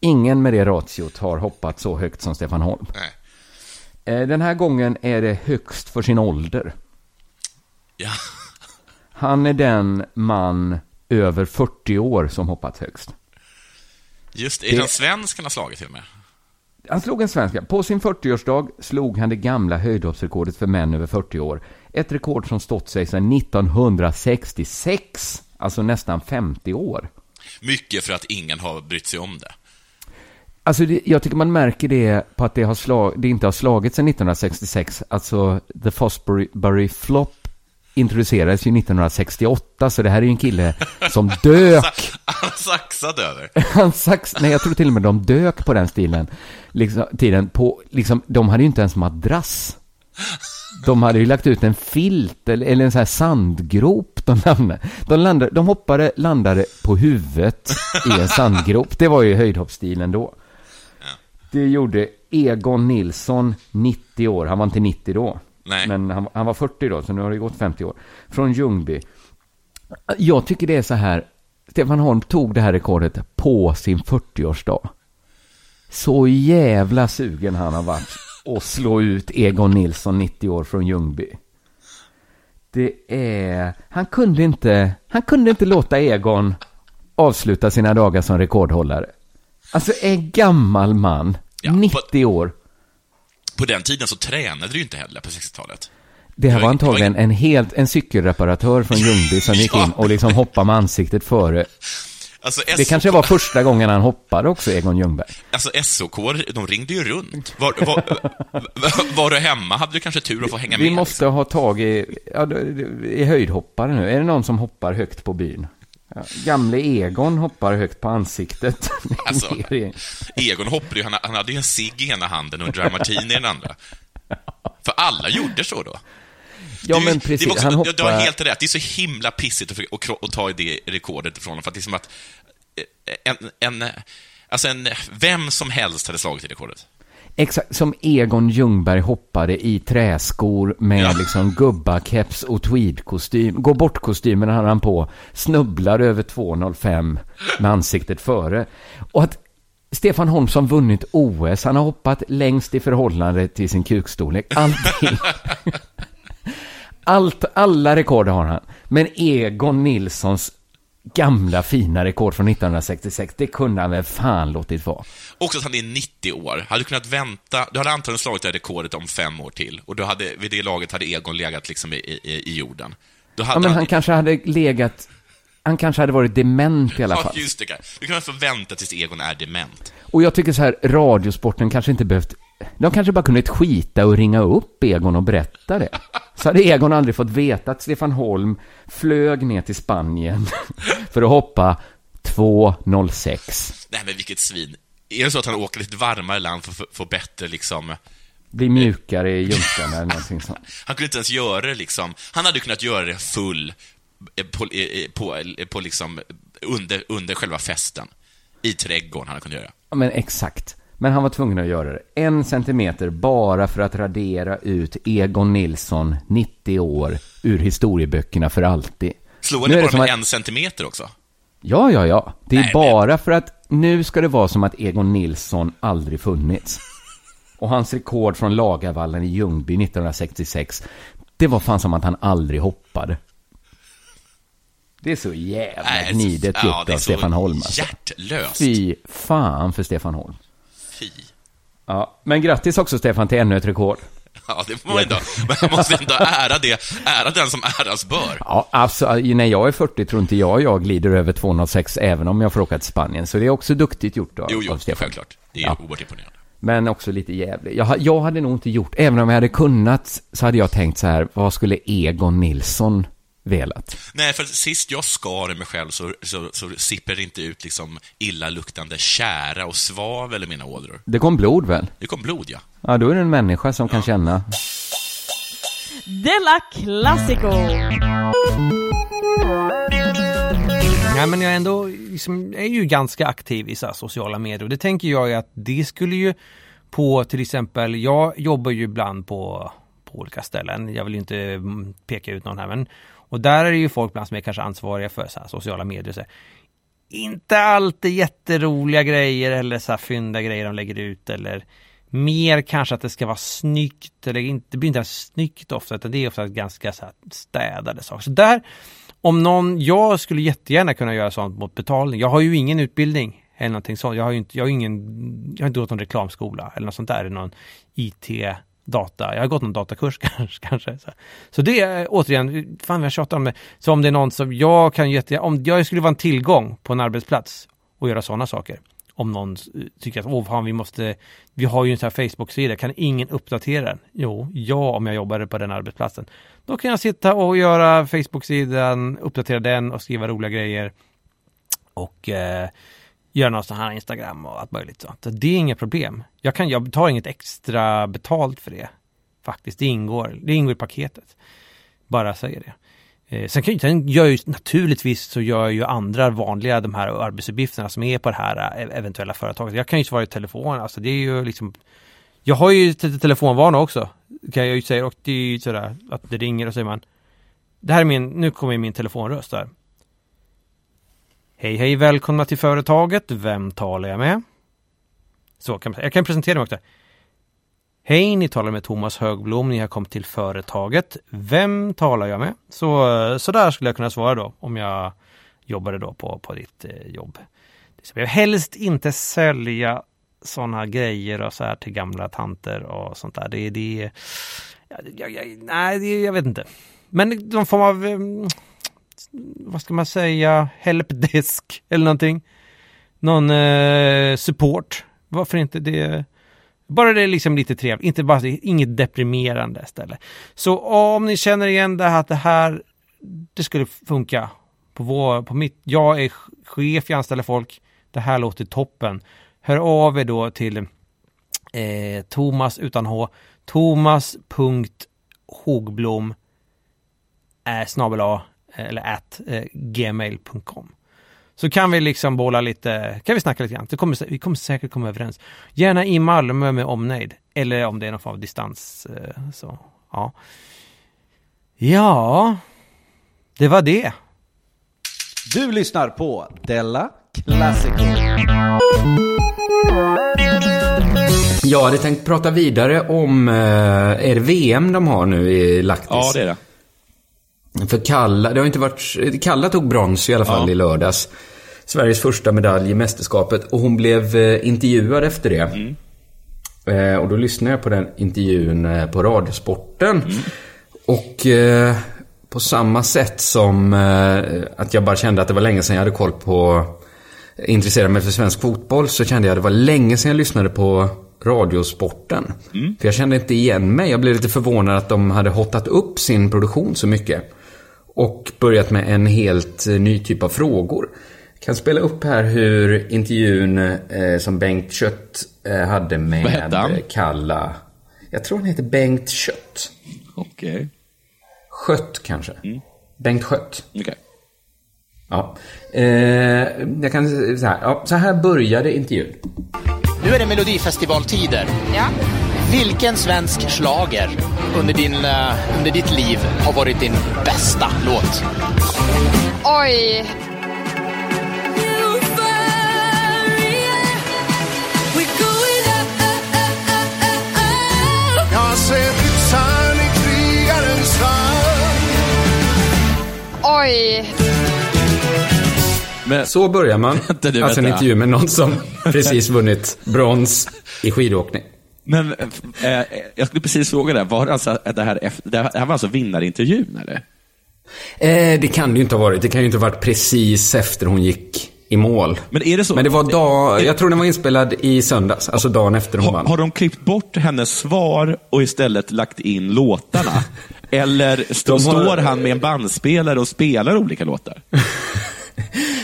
Ingen med det ratiot har hoppat så högt som Stefan Holm. Nej. Eh, Den här gången är det högst för sin ålder. Ja. Han är den man över 40 år som hoppat högst. Just det, är Det- en svensk han har slagit till och med? Han slog en svenska. På sin 40-årsdag slog han det gamla höjdhoppsrekordet för män över 40 år. Ett rekord som stått sig sedan 1966, alltså nästan 50 år. Mycket för att ingen har brytt sig om det. Alltså det, jag tycker man märker det på att det, har slag, det inte har slagit sedan 1966. Alltså The Fosbury Flop introducerades ju 1968, så det här är ju en kille som dök. Han saxade över. Han sax, nej jag tror till och med de dök på den stilen. Liksom, tiden på, liksom, de hade ju inte ens madrass. De hade ju lagt ut en filt eller, eller en sån här sandgrop. De, landade. De, landade, de hoppade, landade på huvudet i en sandgrop. Det var ju höjdhoppsstilen då. Det gjorde Egon Nilsson, 90 år. Han var inte 90 då. Nej. Men han, han var 40 då, så nu har det gått 50 år. Från Ljungby. Jag tycker det är så här. Stefan Holm tog det här rekordet på sin 40-årsdag. Så jävla sugen han har varit att slå ut Egon Nilsson, 90 år, från Ljungby. Det är... Han kunde inte, han kunde inte låta Egon avsluta sina dagar som rekordhållare. Alltså en gammal man, 90 år. På den tiden så tränade du ju inte heller på 60-talet. Det här var var- antagligen en helt, en cykelreparatör från Ljungby som gick in och liksom hoppade med ansiktet före. Alltså, Det kanske var första gången han hoppade också, Egon Ljungberg. Alltså SOK, de ringde ju runt. Var, var, var du hemma hade du kanske tur att få hänga Vi med. måste ha tag i, ja, i höjdhoppare nu. Är det någon som hoppar högt på byn? Ja, gamle Egon hoppar högt på ansiktet. Alltså, Egon hoppade ju, han, han hade ju en cigg i ena handen och en dry martini i den andra. För alla gjorde så då. Ja, men precis. Också, Han Du har hoppar... helt rätt. Det är så himla pissigt att, att ta i det rekordet ifrån honom, för att det är som att eh, en, en, alltså en, vem som helst hade slagit i rekordet. Exakt, som Egon Ljungberg hoppade i träskor med liksom gubbakeps och tweedkostym. Gå bort-kostymen hade han på, snubblar över 2,05 med ansiktet före. Och att Stefan Holm som vunnit OS, han har hoppat längst i förhållande till sin kukstorlek. Allting. Allt, alla rekord har han. Men Egon Nilssons gamla fina rekord från 1966, det kunde han väl fan låtit vara. Också att han är 90 år. Hade du kunnat vänta, du hade antagligen slagit det här rekordet om fem år till. Och du hade, vid det laget hade Egon legat liksom i, i, i jorden. Ja, men han kanske hade legat... Han kanske hade varit dement i alla Ja, fall. just det. Du kan få vänta tills Egon är dement. Och jag tycker så här, radiosporten kanske inte behövt... De kanske bara kunde skita och ringa upp Egon och berätta det. Så hade Egon aldrig fått veta att Stefan Holm flög ner till Spanien för att hoppa 2.06. Nej, men vilket svin. Är det så att han åker ett varmare land för att få bättre liksom... Bli mjukare i ljumskarna eller någonting sånt. Han kunde inte ens göra det liksom... Han hade kunnat göra det full eh, på, eh, på, eh, på liksom under, under själva festen. I trädgården han kunde göra. Ja, men exakt. Men han var tvungen att göra det. En centimeter bara för att radera ut Egon Nilsson, 90 år, ur historieböckerna för alltid. Slår det bara med att- en centimeter också? Ja, ja, ja. Det är Nej, bara för att nu ska det vara som att Egon Nilsson aldrig funnits. Och hans rekord från Lagarvallen i Ljungby 1966, det var fan som att han aldrig hoppade. Det är så jävla gnidet gjort av Stefan Holm. Alltså. hjärtlöst. Fy fan för Stefan Holm. Fy. Ja, men grattis också Stefan till ännu ett rekord. Ja, det får man ändå. Men man måste ändå ära det. Ära den som äras bör. Ja, alltså när jag är 40 tror inte jag jag glider över 206 även om jag får åka till Spanien. Så det är också duktigt gjort av, Jo, jo, av Stefan. självklart. Det är Ja. oerhört imponerande. Men också lite jävligt. Jag, jag hade nog inte gjort, även om jag hade kunnat, så hade jag tänkt så här, vad skulle Egon Nilsson velat? Nej, för sist jag skar i mig själv så, så, så sipper det inte ut liksom illaluktande kära och svavel i mina ådror. Det kom blod väl? Det kom blod, ja. Ja, då är det en människa som kan känna. Della Classico! Nej men jag är ändå, liksom, är ju ganska aktiv i så här sociala medier och det tänker jag att det skulle ju på till exempel, jag jobbar ju ibland på, på olika ställen, jag vill ju inte mm, peka ut någon här men och där är det ju folk bland som är kanske ansvariga för så här, sociala medier. Så här, inte alltid jätteroliga grejer eller så här fynda grejer de lägger ut eller mer kanske att det ska vara snyggt eller inte, det blir inte ens snyggt ofta utan det är ofta ganska så här städade saker. Så där, om någon, jag skulle jättegärna kunna göra sånt mot betalning. Jag har ju ingen utbildning eller någonting sånt. Jag har ju inte, jag har ingen, jag har inte gått någon reklamskola eller något sånt där, någon IT data. Jag har gått någon datakurs kanske. så. så det är återigen, fan vad jag tjatar om det. Så om det är någon som jag kan jätte, om jag skulle vara en tillgång på en arbetsplats och göra sådana saker. Om någon tycker att åh fan vi måste, vi har ju en sån här Facebook-sida, kan ingen uppdatera den? Jo, ja om jag jobbade på den arbetsplatsen. Då kan jag sitta och göra Facebook-sidan, uppdatera den och skriva roliga grejer. Och eh, göra någon sån här Instagram och allt möjligt sånt. Så det är inget problem. Jag, kan, jag tar inget extra betalt för det. Faktiskt, det ingår, det ingår i paketet. Bara säger det. Eh, sen, kan, sen gör ju naturligtvis så gör ju andra vanliga de här arbetsuppgifterna som är på det här eh, eventuella företaget. Jag kan ju svara i telefon, alltså det är ju liksom Jag har ju telefonvana också kan jag ju säga och det är ju sådär att det ringer och säger man Det här är min, nu kommer min telefonröst där. Hej hej välkomna till företaget, vem talar jag med? Så kan jag kan presentera mig också. Hej, ni talar med Thomas Högblom, ni har kommit till företaget. Vem talar jag med? Så, eh, så där skulle jag kunna svara då om jag jobbade då på, på ditt eh, jobb. Jag vill helst inte sälja sådana grejer och så här till gamla tanter och sånt där. Det, är det, jag, jag, nej, det, jag vet inte. Men någon form av, eh, vad ska man säga, helpdesk eller någonting. Någon eh, support. Varför inte det? Bara det är liksom lite trevligt, inte bara inget deprimerande ställe. Så om ni känner igen det här att det här, det skulle funka på vår, på mitt, jag är chef, jag anställer folk, det här låter toppen. Hör av er då till eh, Thomas utan H, thomas.hogblom eh, snabel A eller at eh, gmail.com. Så kan vi liksom bolla lite, kan vi snacka lite grann. Så kommer, vi kommer säkert komma överens. Gärna i Malmö med omnejd. Eller om det är någon form av distans. eh, Så, ja. Ja, det var det. Du lyssnar på Della Classico. Jag hade tänkt prata vidare om, eh, är det VM de har nu i Lahtis? Ja, det är det. För Kalla, det har inte varit, Kalla tog brons i alla fall Ja. i lördags. Sveriges första medalj i mästerskapet och hon blev eh, intervjuad efter det. Mm. Eh, och då lyssnade jag på den intervjun eh, på Radiosporten. Mm. Och eh, på samma sätt som eh, att jag bara kände att det var länge sedan jag hade koll på intresserade mig för svensk fotboll så kände jag att det var länge sedan jag lyssnade på Radiosporten. Mm. För jag kände inte igen mig. Jag blev lite förvånad att de hade hottat upp sin produktion så mycket. Och börjat med en helt eh, ny typ av frågor. Jag kan spela upp här hur intervjun eh, som Bengt Kött eh, hade med Kalla. Jag tror han heter Bengt Kött. Okej. Skött kanske. Bengt Skött. Okej. Ja. Eh, jag kan säga så här. Ja, så här började intervjun. Nu är det Melodifestivaltider. Ja. Vilken svensk schlager under, din, eh, under ditt liv har varit din bästa låt? Oj. Oj. Så börjar man. alltså en intervju med någon som precis vunnit brons i skidåkning. Men eh, jag skulle precis fråga det, var det alltså det här, det här var alltså vinnarintervjun eller? Eh, det kan det ju inte ha varit. Det kan ju inte ha varit precis efter hon gick i mål. Men är det så? Men det var dag... Jag tror den var inspelad i söndags. Alltså dagen efter hon vann. har de klippt bort hennes svar och istället lagt in låtarna? Eller st- har- står han med en bandspelare och spelar olika låtar?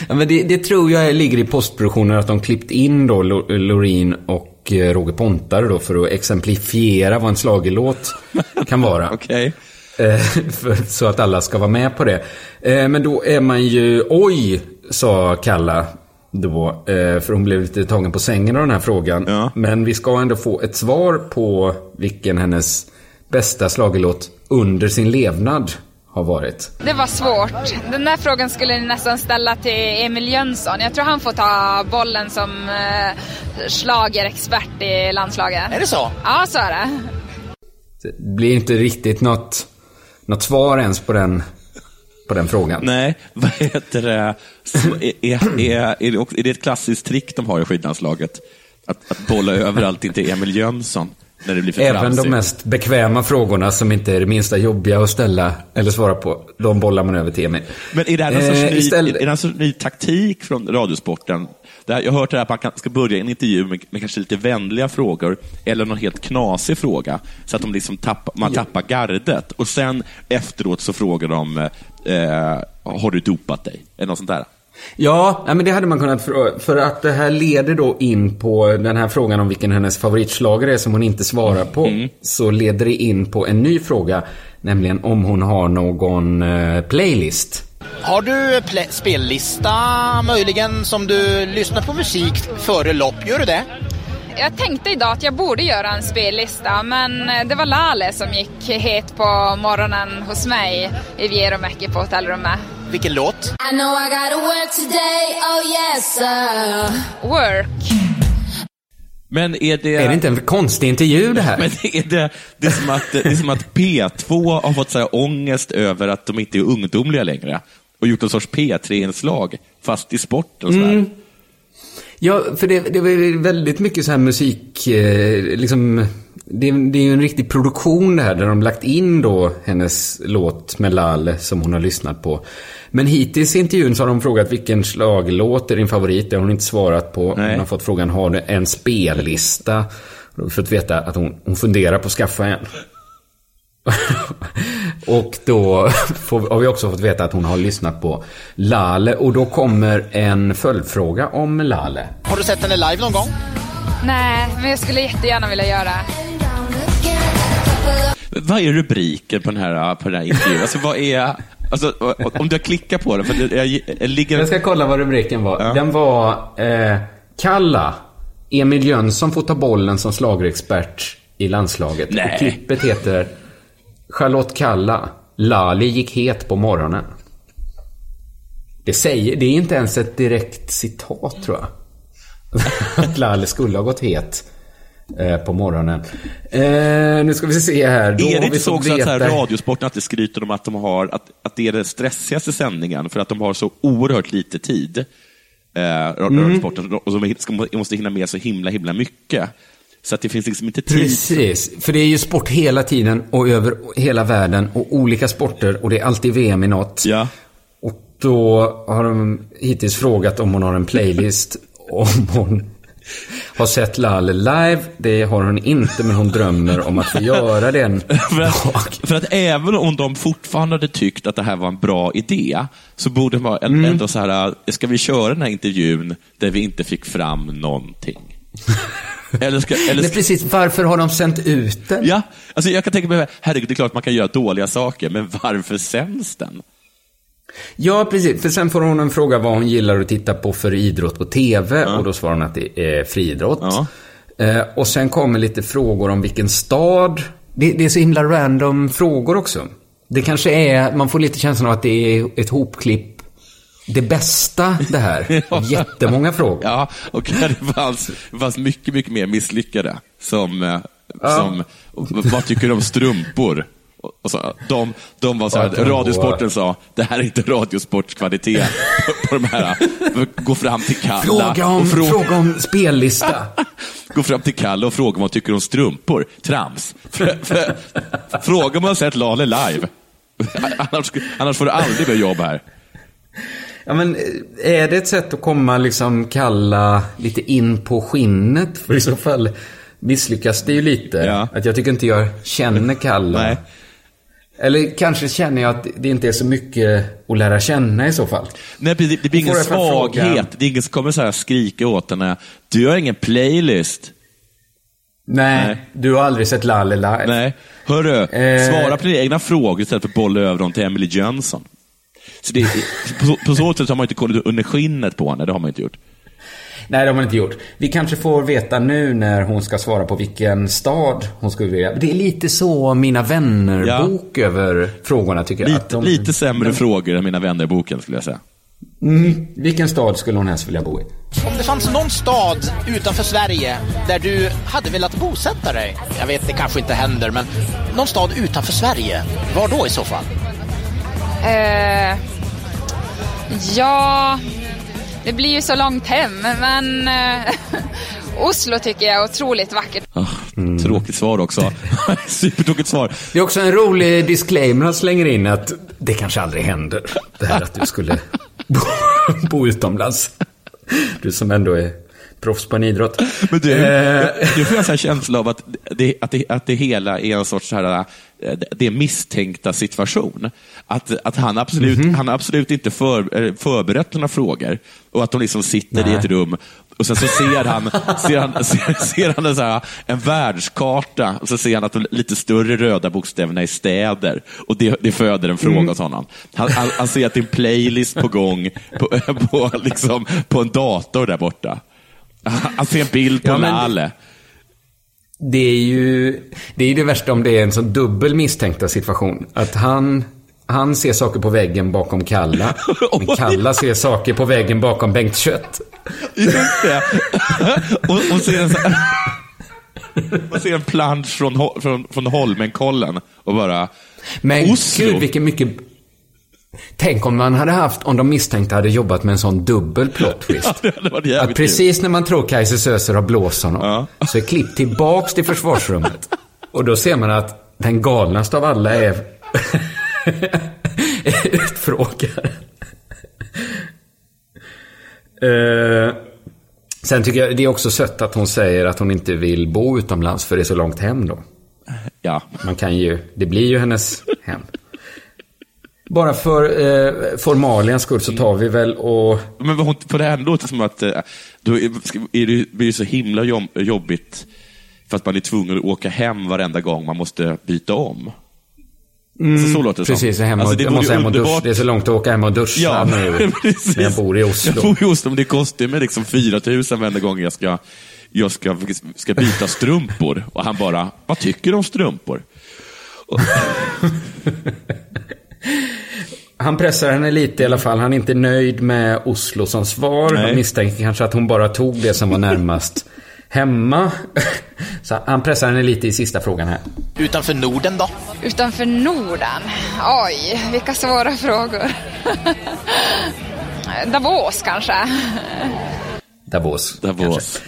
Ja, men det, det tror jag ligger i postproduktionen att de klippt in då Lo- Loreen och eh, Roger Pontare då för att exemplifiera vad en schlagerlåt kan vara. Okej. Eh, Så att alla ska vara med på det. Eh, Men då är man ju, oj, sa Kalla då. För hon blev lite tagen på sängen av den här frågan. Men vi ska ändå få ett svar på vilken hennes bästa schlagerlåt under sin levnad har varit. Det var svårt. Den där frågan skulle ni nästan ställa till Emil Jönsson. Jag tror han får ta bollen som eh, schlagerexpert i landslaget. Är det så? Ja, så är det. Det blir inte riktigt något, något svar ens på den, på den frågan. Nej, vad heter det? Så är, är, är, det också, är det ett klassiskt trick de har i skidlandslaget? Att, att bolla över allting till Emil Jönsson? När det blir för Även de mest bekväma frågorna som inte är det minsta jobbiga att ställa eller svara på, de bollar man över till Emil. Men är det här någon sorts, Eh, ny, istället- är det någon sorts ny taktik från Radiosporten? Det här, jag har hört det här att man kan, ska börja en intervju med, med kanske lite vänliga frågor eller någon helt knasig fråga så att de liksom tappar, man tappar gardet. Och sen efteråt så frågar de, eh, har du dopat dig? Eller något sånt där. Ja, men det hade man kunnat fråga. För att det här leder då in på den här frågan om vilken hennes favoritschlager är som hon inte svarar på. Mm. Så leder det in på en ny fråga. Nämligen om hon har någon eh, playlist. Har du spellista möjligen som du lyssnar på musik före lopp? Gör du det? Jag tänkte idag att jag borde göra en spellista men eh, det var Lale som gick het på morgonen hos mig i Vierumäki på hotellrummet. Vilken låt? I know I gotta work today, oh yes sir. Work. Men är det... Är det inte en konstig intervju det här? Men är det, det, är som att, det är som att P2 har fått så här ångest över att de inte är ungdomliga längre och gjort en sorts P3-inslag, fast i sporten. Mm. Ja, för det, det var väldigt mycket så här musik, eh, liksom, det, det är ju en riktig produktion det här, där de lagt in då hennes låt med Lale som hon har lyssnat på. Men hittills i intervjun så har de frågat vilken slaglåt är din favorit, det har hon inte svarat på. Nej. Hon har fått frågan, har du en spellista? Vi fått veta att hon, hon funderar på att skaffa en. och då får, har vi också fått veta att hon har lyssnat på Lale och då kommer en följdfråga om Lale. Har du sett henne live någon gång? Nej, men jag skulle jättegärna vilja göra. Vad är rubriken på den här, på den här intervjun? Alltså, vad är... Alltså, om du har klickat på den, för jag, jag ligger... Jag ska kolla vad rubriken var. Den var eh, Kalla. Emil Jönsson får ta bollen som slagerexpert i landslaget. Nej. Och klippet heter Charlotte Kalla. Lali gick het på morgonen. Det, säger, det är inte ens ett direkt citat tror jag. Att Lali skulle ha gått het eh, på morgonen. Eh, nu ska vi se här. Då är det inte så också att så här, Radiosporten alltid skryter om att, de har, att, att det är den stressigaste sändningen för att de har så oerhört lite tid? Eh, Mm. Radiosporten, och de ska, måste hinna med så himla, himla mycket. Så att det finns liksom inte tid. Precis, för det är ju sport hela tiden och över hela världen och olika sporter och det är alltid VM i något. Ja. Och då har de hittills frågat om hon har en playlist, om hon har sett Lalle live. Det har hon inte, men hon drömmer om att få göra det en För att, för att även om de fortfarande hade tyckt att det här var en bra idé, så borde man Mm. ändå så här, ska vi köra den här intervjun där vi inte fick fram någonting? Eller ska, eller ska, precis. Varför har de sänt ut den? ja, alltså jag kan tänka mig, herregud, det är klart man kan göra dåliga saker, men varför sänds den? Ja, precis. För sen får hon en fråga vad hon gillar att titta på för idrott på TV. Och då svarar hon att det är friidrott. Eh, och sen kommer lite frågor om vilken stad. Det, det är så himla random frågor också. Det kanske är, man får lite känslan av att det är ett hopklipp. Det bästa det här. Av Jättemånga frågor. Ja, och det fanns, det fanns mycket, mycket mer misslyckade. Som, eh, Ja. som vad tycker du om strumpor? Och- så, de, de var så här? Radiosporten sa, det här är inte Radiosportskvalitet på, de här. Gå fram till Kalla Fråga om, och frå- fråga om spellista. Gå fram till Kalle och fråga vad han tycker om strumpor. Trams. Fråga om han sett Lale live. Annars, annars får du aldrig mer jobb här. Ja, men eh, är det ett sätt att komma liksom kalla lite in på skinnet? För i så fall misslyckas det ju lite. Att jag tycker inte jag känner Kalla. Eller kanske känner jag att det inte är så mycket att lära känna i så fall. Nej, det, det blir ingen svaghet. Det är ingen som kommer så här skrika åt henne. Du har ingen playlist. Nej, Nej. du har aldrig sett Lalle live. Nej. Hörru, Eh. svara på dina egna frågor istället för att bolla över dem till Emily Jönsson. Så det, på, så- på så sätt har man inte kommit under skinnet på henne. Det har man inte gjort. Nej, det har man inte gjort. Vi kanske får veta nu när hon ska svara på vilken stad hon skulle vilja. Det är lite så Mina vänner-bok över frågorna tycker jag. Lite, Att de- lite sämre frågor än Mina vänner-boken skulle jag säga. Mm, vilken stad skulle hon helst vilja bo i? Om det fanns någon stad utanför Sverige där du hade velat bosätta dig. Jag vet, det kanske inte händer, men någon stad utanför Sverige. Var då i så fall? Eh, ja, det blir ju så långt hem, men... Eh, Oslo tycker jag är otroligt vackert. Tråkigt svar också. Supertråkigt svar. Det är också en rolig disclaimer han slänger in att det kanske aldrig händer. Det här att du skulle bo, bo utomlands. Du som ändå är proffs på en idrott. Men du, Eh, du får en sån känsla av att det, att, det, att det hela är en sorts så här, det misstänkta situation. Att, att han, absolut, Mhm. han har absolut inte för, eh, förberett några frågor och att de liksom sitter i Nej. ett rum och sen så ser han, ser han, ser, ser han en, så här, en världskarta och så ser han att de lite större röda bokstäverna är städer och det, det föder en fråga Mm. hos honom. Han, han, han ser att det är en playlist på gång på, på, liksom, på en dator där borta. Han ser en bild på Ja, men-. Det är ju det, är det värsta om det är en sån dubbel misstänkta situation. Att han, han ser saker på väggen bakom Kalla. Men Kalla ser saker på väggen bakom Bengt Kött. Just det. och, och ser en, man ser en plansch från, från, från Holmenkollen och bara Men Oslo. gud vilken mycket... Tänk om man hade haft, om de misstänkta hade jobbat med en sån dubbel plot twist. Ja, det Att precis när man tror Kaiser Sözer har blåst honom, så är klipp tillbaks till försvarsrummet. Och då ser man att den galnaste av alla är, är utfrågaren. Eh, sen tycker jag det är också sött att hon säger att hon inte vill bo utomlands för det är så långt hem då. Ja. Man kan ju, det blir ju hennes hem. Bara för eh, formalians skull så tar vi väl och... Men för det här låter som att eh, då är, det, blir det så himla jobb, jobbigt för att man är tvungen att åka hem varenda gång man måste byta om. Alltså, så låter det som. Precis, hem och, Alltså, det jag måste hem och duscha. Det är så långt att åka hem och duscha Ja, nu. precis. När jag bor i Oslo. Jag bor i Oslo, men det kostar mig liksom 4 000 varenda gång jag ska, jag ska, ska byta strumpor. Och han bara, vad tycker du om strumpor? Han pressar henne lite i alla fall. Han är inte nöjd med Oslo som svar. Nej. Han misstänker kanske att hon bara tog det som var närmast hemma. Så han pressar henne lite i sista frågan här. Utanför Norden då? Utanför Norden? Oj, vilka svåra frågor. Davos kanske? Davos. Davos.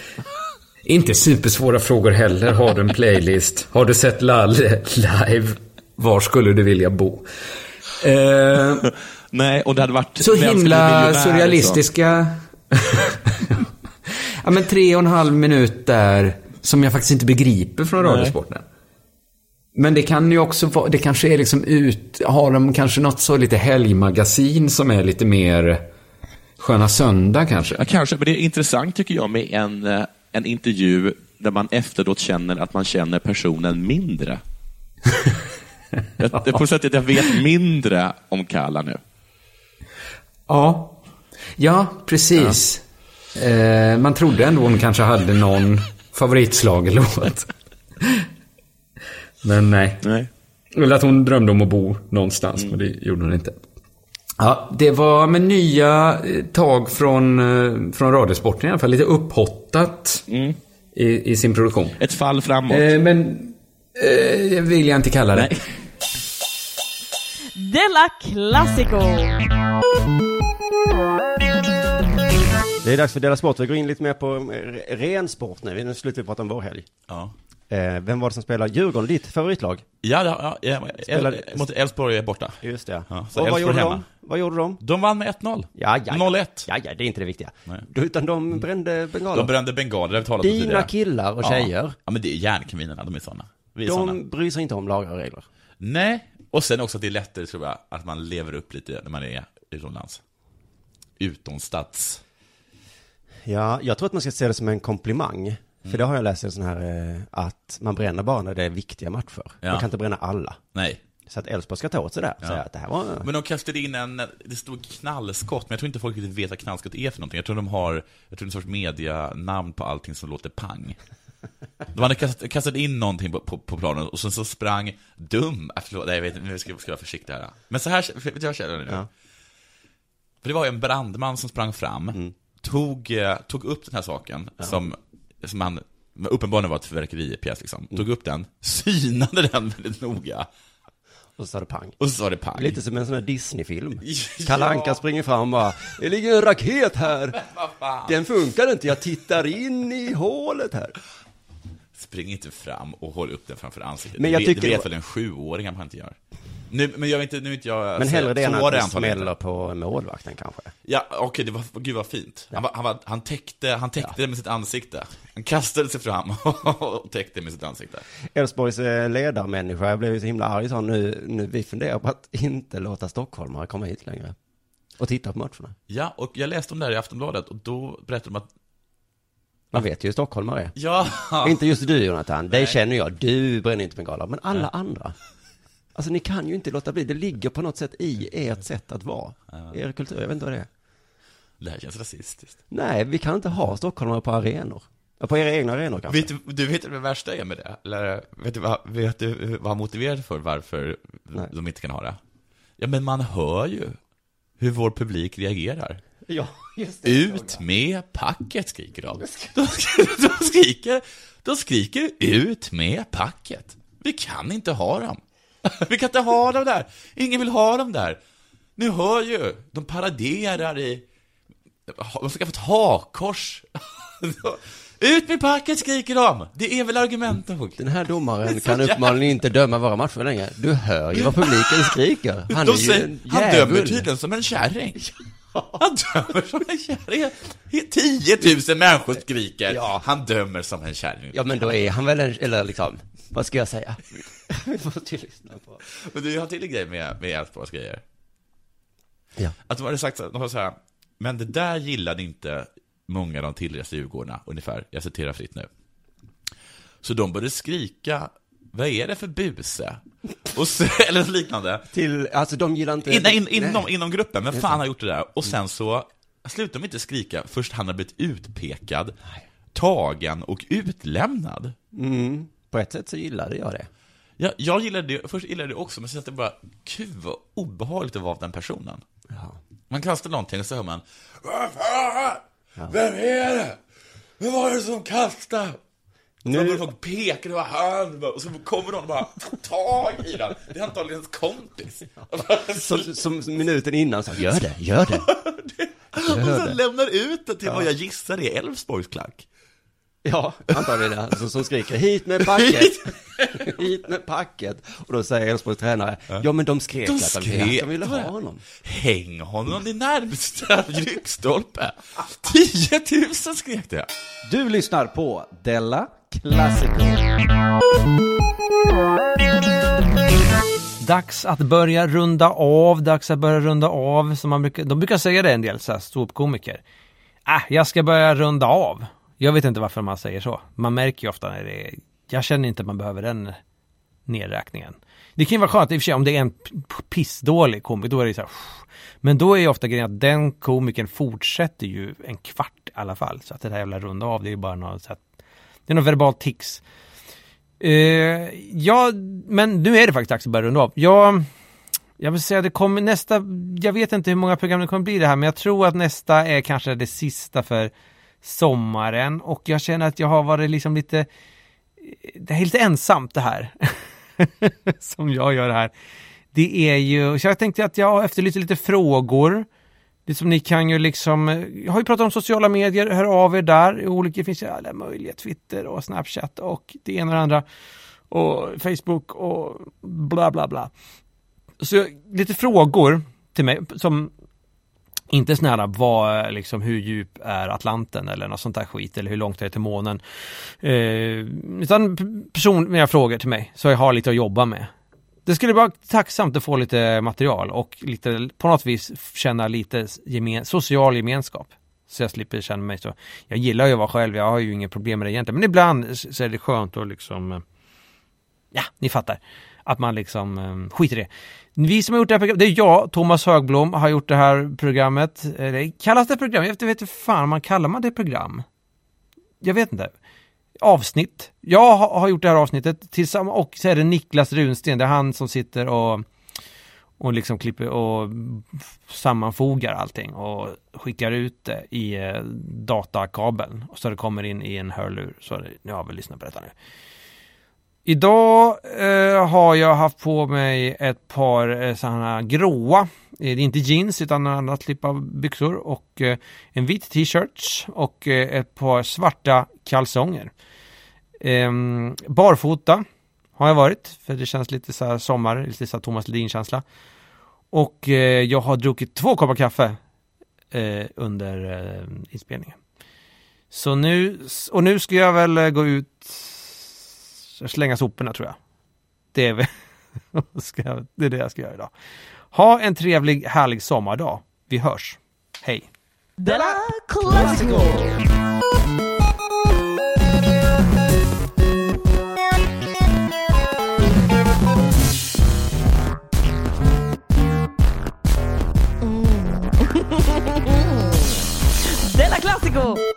Inte supersvåra frågor heller. Har du en playlist? Har du sett Lalle live? Var skulle du vilja bo? Eh, Nej, och det hade varit... så himla miljonär, surrealistiska... ja, men tre och en halv minut där som jag faktiskt inte begriper från Nej. Radiosporten. Men det kan ju också vara, det kanske är liksom ut, har de kanske något så lite helgmagasin som är lite mer Sköna Söndag kanske? Ja, kanske, men det är intressant tycker jag med en, eh, en intervju där man efteråt känner att man känner personen mindre. jag, på sättet att jag vet mindre om Kalla nu. Ja, ja precis. Eh, man trodde ändå hon kanske hade någon favoritslagerlåt. Men nej. nej. Eller att hon drömde om att bo någonstans, men det gjorde hon inte. Ja, det var med nya eh, tag från, eh, från Radiosporten i alla fall. Lite upphottat i, i sin produktion. Ett fall framåt. Eh, men eh, vill jag inte kalla det. Della Classico! Det är dags för Dela Sport. Vi går in lite mer på eh, ren sport nu. Nu slutar vi prata om vår helg. Ja. Eh, vem var det som spelar Djurgården, ditt favoritlag? Ja, ja, ja, El, mot Elfsborg är borta. Just det. Ja, så Och vad gjorde, hemma. de? vad gjorde de? De vann med 1-0. Ja, ja. 0-1. Ja, ja, det är inte det viktiga. Nej. Utan de brände bengaler. De brände bengaler, det har vi talat Dina tidigare. killar och ja. tjejer. Ja, men det är järnkaminerna, de är sådana. Vi är såna. De bryr sig inte om lagar och regler. Nej, och sen också att det är lättare tror jag, att man lever upp lite när man är utomlands. Utomstats. Ja, jag tror att man ska se det som en komplimang. Mm. För det har jag läst i en sån här, eh, att man bränner bara när det är viktiga matcher. Ja. Man kan inte bränna alla. Nej. Så att Elfsborg ska ta åt sig det. Ja. Säga att det här var... Men de kastade in en, det stod knallskott, men jag tror inte folk riktigt vet vad knallskott är för någonting. Jag tror de har, jag tror det är en sorts medianamn på allting som låter pang. De hade kastat, kastat in någonting på, på, på planen och sen så sprang Dum, äh, förlåt, nej jag vet inte, nu ska jag vara försiktig här. Men så här, vet du jag känner nu? Ja. För det var ju en brandman som sprang fram, Mm. tog, eh, tog upp den här saken som, som han, uppenbarligen var ett fyrverkeripjäs liksom. Mm. Tog upp den, synade den väldigt noga. och så sa det pang. Och så sa det pang. Lite som en sån här Disney-film. Ja. Anka springer fram och bara, det ligger en raket här. Den funkar inte, jag tittar in i hålet här. Spring inte fram och håll upp den framför ansiktet. Men jag det, tycker det vet väl en sjuåring att man inte gör. Nu, men jag vet inte, nu inte jag... Men hellre det än så att det smäller på målvakten kanske. Ja, okej, det var, gud vad fint. Han, var, han, var, han täckte, han täckte det med sitt ansikte. Han kastade sig fram och täckte med sitt ansikte. Elfsborgs eh, ledarmänniska, jag blev så himla arg, sa han, nu, nu vi funderar på att inte låta stockholmare komma hit längre. Och titta på matcherna. Ja, och jag läste om det här i Aftonbladet och då berättade de att Man vet ju hur stockholmare är. Ja. Inte just du Jonathan, dig Nej. känner jag, du bränner inte bengaler, men alla Nej. andra. Alltså ni kan ju inte låta bli, det ligger på något sätt i ert sätt att vara. Er kultur, jag vet inte vad det är. det här känns rasistiskt. Nej, vi kan inte ha stockholmare på arenor. Ja, på era egna arenor kanske. Vet du, du vet vad det värsta är med det? Eller vet du vad, vet du vad han motiverade för varför de inte kan ha det? Ja, men man hör ju hur vår publik reagerar. Ja, just det. Ut med packet, skriker de. De skriker, de skriker, de skriker ut med packet. Vi kan inte ha dem. Vi kan inte ha dem där. Ingen vill ha dem där. Ni hör ju, de paraderar i... De ska få ett hakkors. Ut med packet, skriker de. Det är väl argumenten. Den här domaren kan uppenbarligen inte döma våra matcher längre. Du hör ju vad publiken skriker. Han De är ju säger, en han dömer tydligen som en kärring. Han dömer som en kärring. 10 000 människor skriker. Han dömer som en kärring. Ja, men då är han väl en, eller liksom, vad ska jag säga? Vi måste ju lyssna på. Men du, jag har till en grej med, med Elfsborgs grejer. Ja. Att de hade sagt så, var så här, men det där gillade inte många av de tillresta Djurgårdarna, ungefär. Jag citerar fritt nu. Så de började skrika, vad är det för buse? Och så, eller liknande. Till, alltså de gillar inte... In, in, inom, Nej. inom gruppen, är fan har gjort det där? Och sen så slutade de inte skrika, först han har blivit utpekad, tagen och utlämnad. Mm, på ett sätt så gillade jag det. Ja, jag gillade det, först gillade det också, men sen att det bara, gud vad obehagligt att vara den personen. Man kastar någonting och så hör man, fan? Vem är det? Vem var det som kastade? Nu... Så börjar folk peka, det var han, och så kommer någon och bara tar tag i den. Det är antagligen ens kompis. Som, som minuten innan sa, gör det, gör det. Och Gör sen det. lämnar ut det till Ja. vad jag gissar är Elfsborgs klack. Ja, antagligen det. Alltså, som skriker hit med packet. hit med packet. Och då säger Elfsborgs tränare, ja men de skrek De att de, skrek. de ville ha honom. Häng honom i närmsta lyktstolpe. 10 000 skrek det. Du lyssnar på Della Classico. Dags att börja runda av, dags att börja runda av. Som man brukar, de brukar säga det en del ståuppkomiker. Äh, jag ska börja runda av. Jag vet inte varför man säger så. Man märker ju ofta när det är, jag känner inte att man behöver den nedräkningen. Det kan ju vara skönt i och för sig om det är en pissdålig komiker, då är det så här, men då är ju ofta grejen att den komikern fortsätter ju en kvart i alla fall. Så att det där jävla runda av, det är ju bara något, så det är något verbalt tics. Uh, ja, men nu är det faktiskt dags att börja runda av. Jag, jag vill säga det kommer nästa, jag vet inte hur många program det kommer bli det här, men jag tror att nästa är kanske det sista för sommaren och jag känner att jag har varit liksom lite, det är lite ensamt det här. som jag gör här. Det är ju, så jag tänkte att jag efterlyser lite frågor. Det som ni kan ju liksom, jag har ju pratat om sociala medier, hör av er där. Olika, det finns ju alla möjliga, Twitter och Snapchat och det ena och det andra. Och Facebook och bla bla bla. Så lite frågor till mig som inte sådana här, vad, liksom, hur djup är Atlanten eller något sånt där skit eller hur långt är det till månen. Eh, utan personliga frågor till mig så jag har lite att jobba med. Det skulle vara tacksamt att få lite material och lite, på något vis känna lite gemen, social gemenskap. Så jag slipper känna mig så. Jag gillar ju att vara själv, jag har ju inget problem med det egentligen. Men ibland så är det skönt att liksom, eh, ja, ni fattar. Att man liksom eh, skiter i det. Vi som har gjort det här programmet, det är jag, Thomas Högblom, har gjort det här programmet. Eh, Det kallas det program? Jag vet inte fan man kallar man det program? Jag vet inte. Avsnitt. Jag har gjort det här avsnittet tillsammans och så är det Niklas Runsten, det är han som sitter och och liksom klipper och sammanfogar allting och skickar ut det i eh, datakabeln och så det kommer in i en hörlur. Så det, nu har vi lyssnat på detta nu. Idag eh, har jag haft på mig ett par eh, sådana gråa, eh, det är inte jeans utan en annan typ av byxor och eh, en vit t-shirt och eh, ett par svarta kalsonger. Ehm, barfota har jag varit, för det känns lite så här sommar, lite så här Thomas Ledin-känsla. Och eh, jag har druckit två koppar kaffe eh, under eh, inspelningen. Så nu, och nu ska jag väl eh, gå ut slänga soporna tror jag. Det är, det är det jag ska göra idag. Ha en trevlig, härlig sommardag. Vi hörs. Hej! Della Classico! Della Classico!